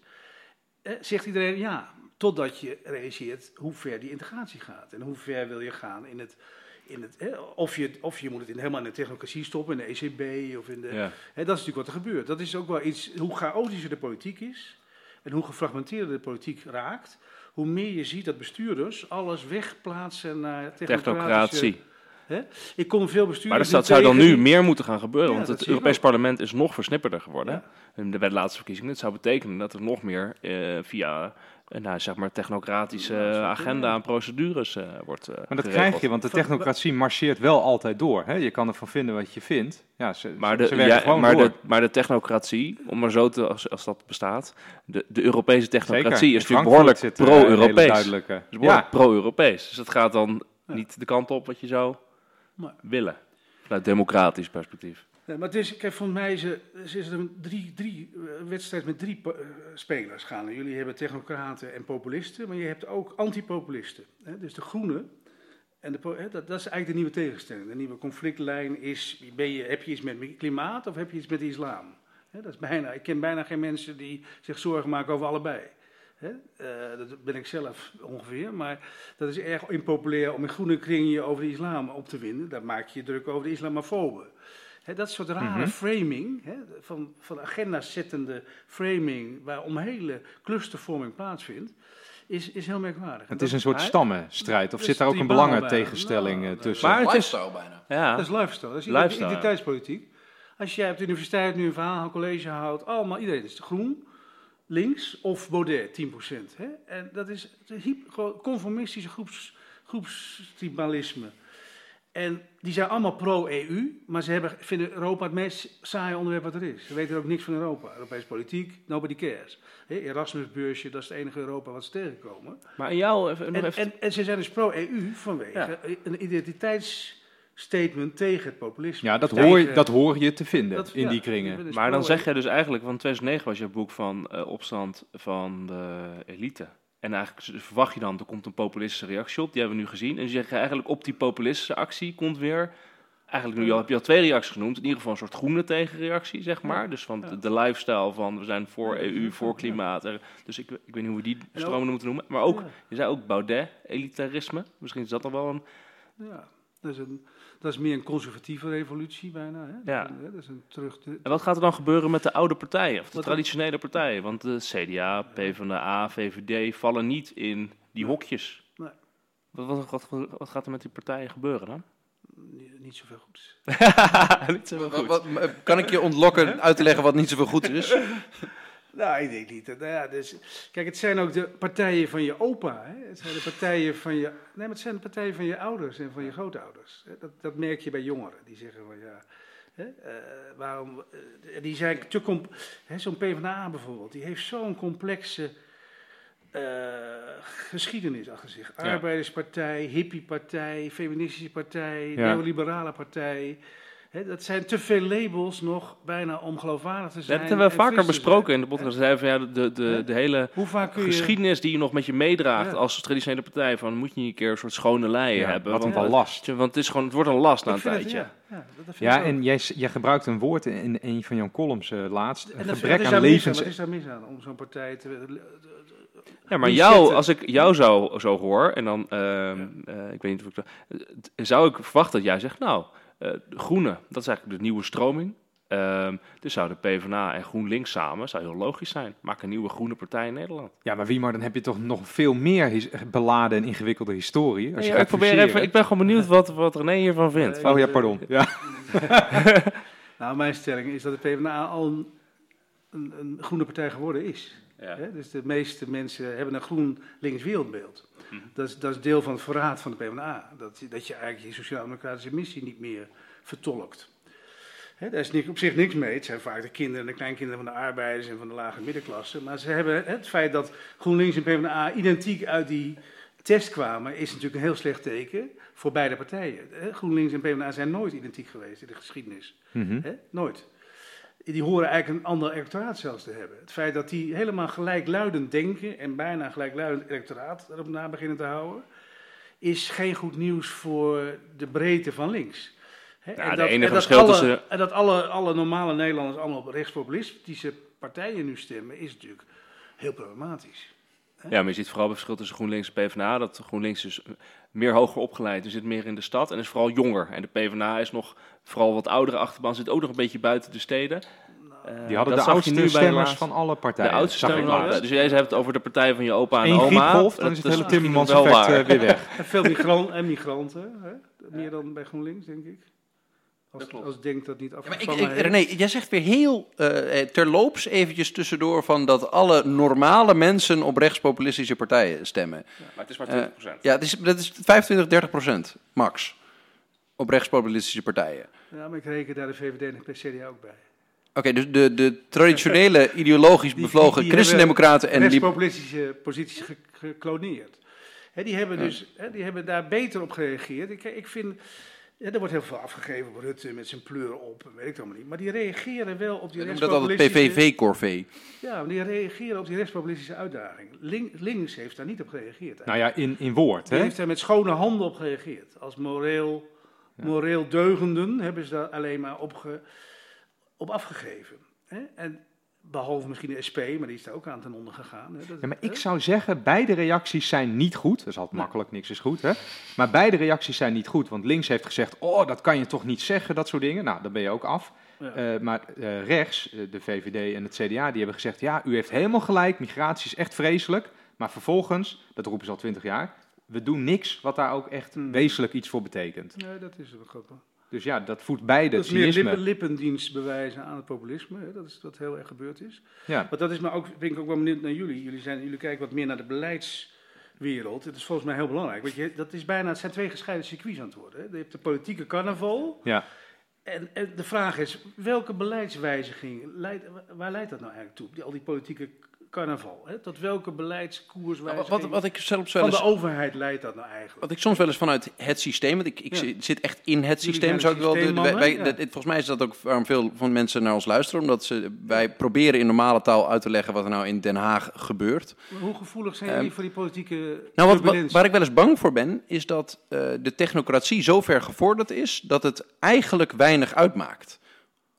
eh, zegt iedereen ja. Totdat je realiseert hoe ver die integratie gaat. En hoe ver wil je gaan in het... In het hè, of, je, of je moet het in, helemaal in de technocratie stoppen, in de ECB of in de... Ja. Hè, dat is natuurlijk wat er gebeurt. Dat is ook wel iets, hoe chaotischer de politiek is en hoe gefragmenteerder de politiek raakt, hoe meer je ziet dat bestuurders alles wegplaatsen naar. Technocratie. Ik kom veel bestuurders Maar dus nu dat zou dan nu meer moeten gaan gebeuren, Ja, want dat het Europees parlement is nog versnipperder geworden. Ja. De laatste verkiezingen. Het zou betekenen dat er nog meer eh, via eh, nou, zeg maar technocratische dat agenda en procedures eh, wordt eh Maar dat geregeld. krijg je, want de technocratie marcheert wel altijd door. Hè? Je kan ervan vinden wat je vindt. Ja, ze, Maar de, ze werken ja, gewoon maar, door. de, maar de technocratie, om maar zo te, als, als dat bestaat, de, de Europese technocratie Zeker. is natuurlijk behoorlijk een pro-Europees. is behoorlijk Ja, pro-Europees. Dus het gaat dan Ja. niet de kant op wat je zou Maar- willen. Vanuit democratisch perspectief. Maar het is, kijk, volgens mij is is een drie, drie eh, wedstrijd met drie eh, spelers gaan. Jullie hebben technocraten en populisten, maar je hebt ook antipopulisten. Dus de groenen, en de, hè, dat, dat is eigenlijk de nieuwe tegenstelling. De nieuwe conflictlijn is, ben je, heb je iets met klimaat of heb je iets met islam? Hè, dat is bijna, ik ken bijna geen mensen die zich zorgen maken over allebei. Hè? Eh, dat ben ik zelf ongeveer, maar dat is erg impopulair om in groene kringen je over de islam op te winden. Daar maak je je druk over de islamofoben. Hè, dat soort rare Mhm. framing, hè, van, van agenda-zettende framing, waar om hele clustervorming plaatsvindt, is, is heel merkwaardig. Het is een soort maar- stammenstrijd. Of Dus zit daar ook een belangentegenstelling bijna. eh, Nou, tussen? Maar het is- Lifestyle bijna. Ja, Dat is lifestyle, dat is Lifestyle, identiteitspolitiek. Als jij op de universiteit nu een verhaal, een college houdt, allemaal, iedereen is groen, links of Baudet, 10%. Hè? En dat is conformistische groeps, groepstribalisme. En die zijn allemaal pro-EU, maar ze hebben, vinden Europa het meest saaie onderwerp wat er is. Ze weten ook niks van Europa. Europese politiek, nobody cares. Hè, Erasmusbeursje, dat is het enige Europa wat ze tegenkomen. maar in jou, even, nog En, even, en, en ze zijn dus pro-EU vanwege Ja. een identiteitsstatement tegen het populisme. Ja, dat Tegen- hoor, je, dat hoor je te vinden dat- in ja, die kringen. dus maar dan zeg jij dus eigenlijk, van 2009 was je boek van eh, opstand van de elite. En eigenlijk verwacht je dan, er komt een populistische reactie op, die hebben we nu gezien. En je zegt eigenlijk op die populistische actie komt weer, eigenlijk nu heb je al twee reacties genoemd, in ieder geval een soort groene tegenreactie, zeg maar. Dus van de, de lifestyle van we zijn voor EU, voor klimaat. Dus ik, ik weet niet hoe we die En stromen moeten noemen. Maar ook, je zei ook Baudet, elitarisme. Misschien is dat dan wel een... Ja, dat is, een, dat is meer een conservatieve revolutie bijna. Hè? Ja. Dat, is een- dat is een terug... En wat gaat er dan gebeuren met de oude partijen, of de Wat- traditionele partijen? Want de CDA, PvdA, VVD vallen niet in die hokjes. Nee. Wat, wat, wat, wat gaat er met die partijen gebeuren dan? niet, zoveel goeds. niet zo Wat- wat- kan ik je ontlokken uit te leggen wat niet zoveel goed is? Nou, ik denk niet. dat- Nou ja, dus, kijk, het zijn ook de partijen van je opa. Hè? Het zijn de partijen van je. Nee, maar het zijn de partijen van je ouders en van je grootouders. Dat, dat merk je bij jongeren. Die zeggen van ja. Hè, eh, waarom, eh, die zijn te comp- Zo'n PvdA bijvoorbeeld, die heeft zo'n complexe eh, geschiedenis achter zich. Arbeiderspartij, hippiepartij, feministische partij, Ja. neoliberale partij. Hè, dat zijn te veel labels nog bijna om geloofwaardig te Dat zijn. hebben we vaker besproken zijn. in de podcast. Zeiden van, ja, de, de, de hele Hoe vaak kun je... geschiedenis die je nog met je meedraagt Ja. als traditionele partij. Van moet je niet een keer een soort schone lei Ja, hebben. wat een ballast. want het, is gewoon, het wordt een last na een het- tijdje. ja, dat en jij, jij gebruikt een woord in, in een van jouw columns eh, laatst. Een En dat- gebrek aan daar mis levens... Wat is daar mis aan om zo'n partij te... Ja, maar jou, als ik jou zo, zo hoor, en dan, ehm, eh, ik weet niet of ik dat, eh, zou ik verwachten dat jij zegt, nou, groene, dat is eigenlijk de nieuwe stroming. Ehm, dus zou de PvdA en GroenLinks samen, zou heel logisch zijn. Maak een nieuwe groene partij in Nederland. Ja, maar wie maar, dan heb je toch nog veel meer beladen en ingewikkelde historie. Als je ik, probeer fuseren. even, ik ben gewoon benieuwd wat, wat René hiervan vindt. Oh ja, pardon. Ja. Nou, mijn stelling is dat de PvdA al een, een, een groene partij geworden is. Ja. Hè? Dus de meeste mensen hebben een groen-links wereldbeeld. Mhm. Dat, is, dat is deel van het verraad van de PvdA. Dat, dat je eigenlijk je sociaal-democratische missie niet meer vertolkt. Daar is niks, op zich niks mee. Het zijn vaak de kinderen en de kleinkinderen van de arbeiders en van de lage middenklasse. Maar ze hebben het feit dat GroenLinks en PvdA identiek uit die test kwamen, is natuurlijk een heel slecht teken voor beide partijen. Hè, GroenLinks en PvdA zijn nooit identiek geweest in de geschiedenis. Mhm. Nooit. Die horen eigenlijk een ander electoraat zelfs te hebben. Het feit dat die helemaal gelijkluidend denken en bijna gelijkluidend electoraat erop na beginnen te houden, is geen goed nieuws voor de breedte van links. Ja, en de dat, enige en dat alle, tussen- En dat alle, alle normale Nederlanders allemaal op rechtspopulistische partijen nu stemmen, is natuurlijk heel problematisch. Ja, maar je ziet vooral het verschil tussen GroenLinks en PvdA. Dat GroenLinks is meer hoger opgeleid, dus zit meer in de stad en is vooral jonger. En de PvdA is nog vooral wat oudere achterban, zit ook nog een beetje buiten de steden. Eh, Die hadden dat de oudste nu de stemmers van alle De partijen. oudste zag ik stemmers. Dus jij hebt het over de partij van je opa en Eén oma. griepgolf, dan is het hele Timmermans effect eh, weer weg. En veel migran en migranten, hè? meer dan bij GroenLinks, denk ik. Als, Dat klopt. als denkt dat niet Ja, maar ik, ik. René, jij zegt weer heel eh, eh, terloops eventjes tussendoor van dat alle normale mensen op rechtspopulistische partijen stemmen. Maar het is maar Eh, 20%. Ja, dat is, dat is 25, 30 procent, max, op rechtspopulistische partijen. Ja, maar ik reken daar de VVD en de CDA ook bij. Oké, dus de, de traditionele ideologisch Die- bevlogen die- die christendemocraten en die... rechtspopulistische posities ge- gekloneerd. Hè, die hebben Ja. dus hè, die hebben daar beter op gereageerd. Ik, ik vind, ja, er wordt heel veel afgegeven op Rutte met zijn pleur op, weet ik allemaal niet. Maar die reageren wel op die We noemen dat rechtspopulistische... PVV-corvée. Ja, maar die reageren op die rechtspopulistische uitdaging. Link- links heeft daar niet op gereageerd. Nou ja, in, in woord. Die Hè? heeft daar met schone handen op gereageerd. Als moreel, moreel deugenden hebben ze daar alleen maar op, ge- op afgegeven. Hè? En Behalve misschien de SP, maar die is er ook aan ten onder gegaan. Hè. Dat- Ja, maar hè? ik zou zeggen, beide reacties zijn niet goed. Dat is altijd makkelijk, niks is goed. Hè? Maar beide reacties zijn niet goed. Want links heeft gezegd, oh, dat kan je toch niet zeggen, dat soort dingen. Nou, dan ben je ook af. Ja. Eh, maar eh, rechts, eh, de VVD en het CDA, die hebben gezegd, ja, u heeft helemaal gelijk, migratie is echt vreselijk. Maar vervolgens, dat roepen ze al twintig jaar, we doen niks wat daar ook echt Hmm. wezenlijk iets voor betekent. Nee, dat is ook goed. Dus ja, dat voedt beide Dat is meer cynisme. lippen, lippendienst bewijzen aan het populisme. Hè. Dat is wat heel erg gebeurd is. Ja. Maar dat is maar ook, vind ik ook wel benieuwd naar jullie. Jullie, zijn, jullie kijken wat meer naar de beleidswereld. Het is volgens mij heel belangrijk. Want je, dat is bijna, het zijn twee gescheiden circuits aan het worden. Hè. Je hebt de politieke carnaval. Ja. En, en de vraag is, welke beleidswijziging, leidt, waar leidt dat nou eigenlijk toe? Die, al die politieke carnaval. Hè? Tot welke Nou, beleidskoerswijziging wat, wat, wat ik zelfs wel van de overheid leidt dat nou eigenlijk? Wat ik soms wel eens vanuit het systeem, want ik, ik Ja. zit- echt in het Jullie systeem, zou ik wel. de- de- systeemmannen, wij, ja. dat- volgens mij is dat ook waarom veel van mensen naar ons luisteren, omdat ze, wij proberen in normale taal uit te leggen wat er nou in Den Haag gebeurt. Hoe gevoelig zijn Ehm, jullie voor die politieke Nou, wat, waar ik wel eens bang voor ben, is dat eh, de technocratie zo ver gevorderd is dat het eigenlijk weinig uitmaakt.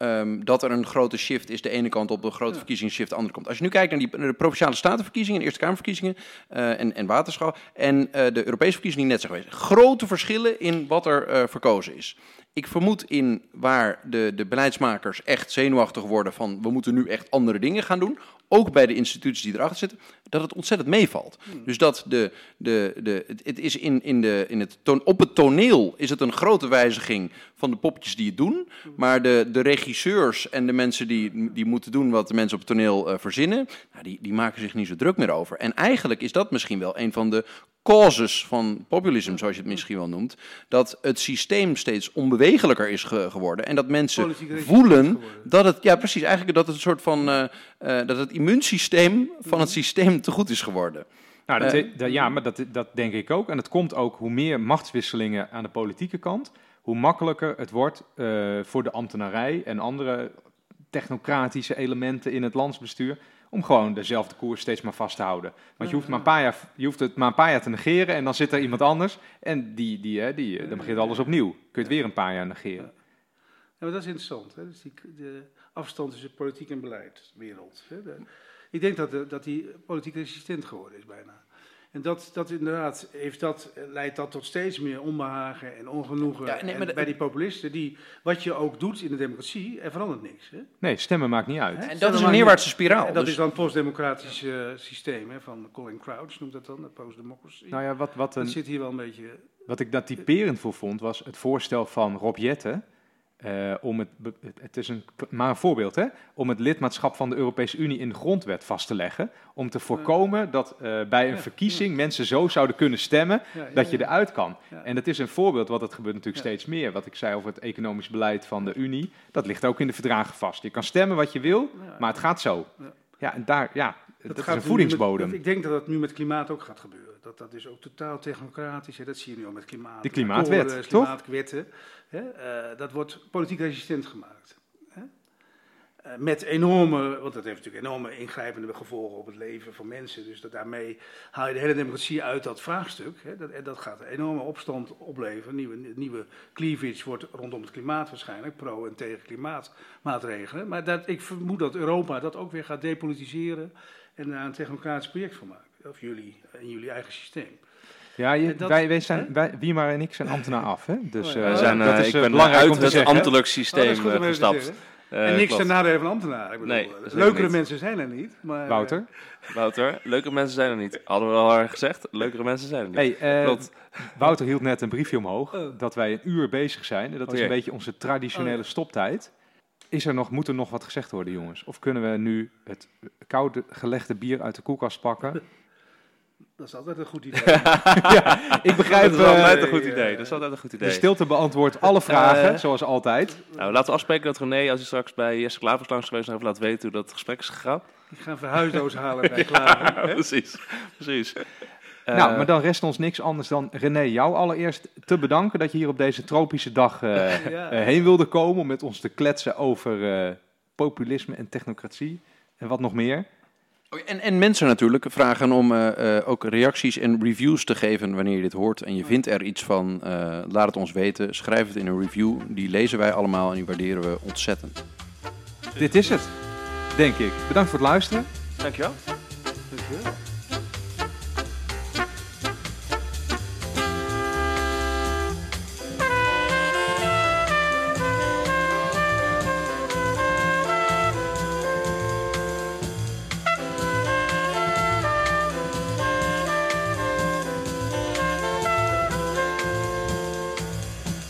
Ehm, dat er een grote shift is de ene kant op, een grote Ja. verkiezingsshift de andere kant. Als je nu kijkt naar, die, naar de provinciale statenverkiezingen, Eerste Kamerverkiezingen eh, en, en waterschap en eh, de Europese verkiezingen die net zijn geweest. Grote verschillen in wat er eh, verkozen is. Ik vermoed in waar de, de beleidsmakers echt zenuwachtig worden van we moeten nu echt andere dingen gaan doen, ook bij de instituties die erachter zitten, dat het ontzettend meevalt. Dus dat de, de, de, het, is in, in de, in het toon, op het toneel is het een grote wijziging van de poppetjes die het doen, maar de, de regisseurs en de mensen die, die moeten doen wat de mensen op het toneel eh, verzinnen, nou, die, die maken zich niet zo druk meer over. En eigenlijk is dat misschien wel een van de causes van populisme, zoals je het misschien wel noemt, dat het systeem steeds onbewegelijker is ge- geworden en dat mensen voelen dat het, ja precies, eigenlijk dat het een soort van, eh, eh, dat het immuunsysteem van het systeem te goed is geworden. Nou, dat, Eh, dat- ja, maar dat, dat denk ik ook. En het komt ook hoe meer machtswisselingen aan de politieke kant, hoe makkelijker het wordt eh, voor de ambtenarij en andere technocratische elementen in het landsbestuur om gewoon dezelfde koers steeds maar vast te houden. Want je hoeft, maar een paar jaar, je hoeft het maar een paar jaar te negeren en dan zit er iemand anders en die, die, hè, die, eh, dan begint alles opnieuw. Kun je het weer een paar jaar negeren. Ja, maar dat is interessant. Hè? Dus die, de afstand tussen politiek en beleidswereld. Hè? Ik denk dat, dat die politiek resistent geworden is bijna. En dat, dat inderdaad heeft dat, eh, leidt dat tot steeds meer onbehagen en ongenoegen Ja, nee, en maar de- bij die populisten. Die, wat je ook doet in de democratie, er verandert niks. Hè? Nee, stemmen maakt niet uit. Hè? En dat Stemmen is een neerwaartse spiraal. En dat Dus- is dan het postdemocratisch eh, systeem hè, van Colin Crouch, noemt dat dan, de postdemocracy. Nou ja, wat, wat, dat een, zit hier wel een beetje... wat ik daar typerend voor vond, was het voorstel van Rob Jetten. Eh, om het, het- is een, maar een voorbeeld, hè? Om het lidmaatschap van de Europese Unie in de grondwet vast te leggen. Om te voorkomen dat eh, bij een Ja, verkiezing mensen zo zouden kunnen stemmen Ja, dat je eruit kan. En dat is een voorbeeld, want dat gebeurt natuurlijk steeds meer. Wat ik zei over het economisch beleid van de Unie, dat ligt ook in de verdragen vast. Je kan stemmen wat je wil, maar het gaat zo. Ja. En daar, ja, dat, is gaat een voedingsbodem. met- ik denk dat dat nu met klimaat ook gaat gebeuren. Dat dat is ook totaal technocratisch. Hè. Dat zie je nu al met klimaat. De klimaatwet, toch? Klimaatwetten. Hè. Eh, dat wordt politiek resistent gemaakt. Hè. Eh, met enorme, want dat heeft natuurlijk enorme ingrijpende gevolgen op het leven van mensen. Dus dat daarmee haal je de hele democratie uit dat vraagstuk. Hè. Dat, en dat gaat een enorme opstand opleveren. Nieuwe, nieuwe cleavage wordt rondom het klimaat waarschijnlijk. Pro en tegen klimaatmaatregelen. Maar dat, ik vermoed dat Europa dat ook weer gaat depolitiseren. En daar een technocratisch project van maken. Of jullie, in jullie eigen systeem. Ja, je, dat- wij, wij zijn, wij, Wiemar en ik zijn ambtenaar af. Hè? Dus, Oh eh, Wij zijn, dat eh, is ik eh, ben belangrijk om uit het zeggen. ambtelijk Oh, systeem eh, te gestapt. Eh, en niks klopt. ten nadele van ambtenaren. Ik bedoel, Nee, eh, leukere niet. mensen zijn er niet. Maar, Wouter? Wouter, leuke mensen zijn er niet. Hadden we al gezegd, leukere mensen zijn er niet. Hey, eh. Wouter hield net een briefje omhoog Oh. dat wij een uur bezig zijn. En dat Oh is een beetje onze traditionele Oh stoptijd. Is er nog, moet er nog wat gezegd worden, jongens? Of kunnen we nu het koude gelegde bier uit de koelkast pakken? Dat is altijd een goed idee. Ik begrijp, dat is altijd eh, een goed eh, idee. Dat is altijd een goed de idee. stilte beantwoordt alle vragen, Eh. zoals altijd. Nou, laten we afspreken dat René, als hij straks bij Jesse Klavers langs geweest is, even laat weten hoe dat gesprek is gegaan. Ik ga een verhuisdoos halen bij Klaver. precies. precies. Eh, nou, maar dan rest ons niks anders dan René, jou allereerst te bedanken dat je hier op deze tropische dag eh, Ja. eh, heen wilde komen om met ons te kletsen over eh, populisme en technocratie en wat nog meer. Oh, En, en mensen natuurlijk vragen om eh, eh, ook reacties en reviews te geven wanneer je dit hoort. En je vindt er iets van, eh, laat het ons weten. Schrijf het in een review. Die lezen wij allemaal en die waarderen we ontzettend. Dit is het. denk ik. Bedankt voor het luisteren. Dankjewel. Dankjewel.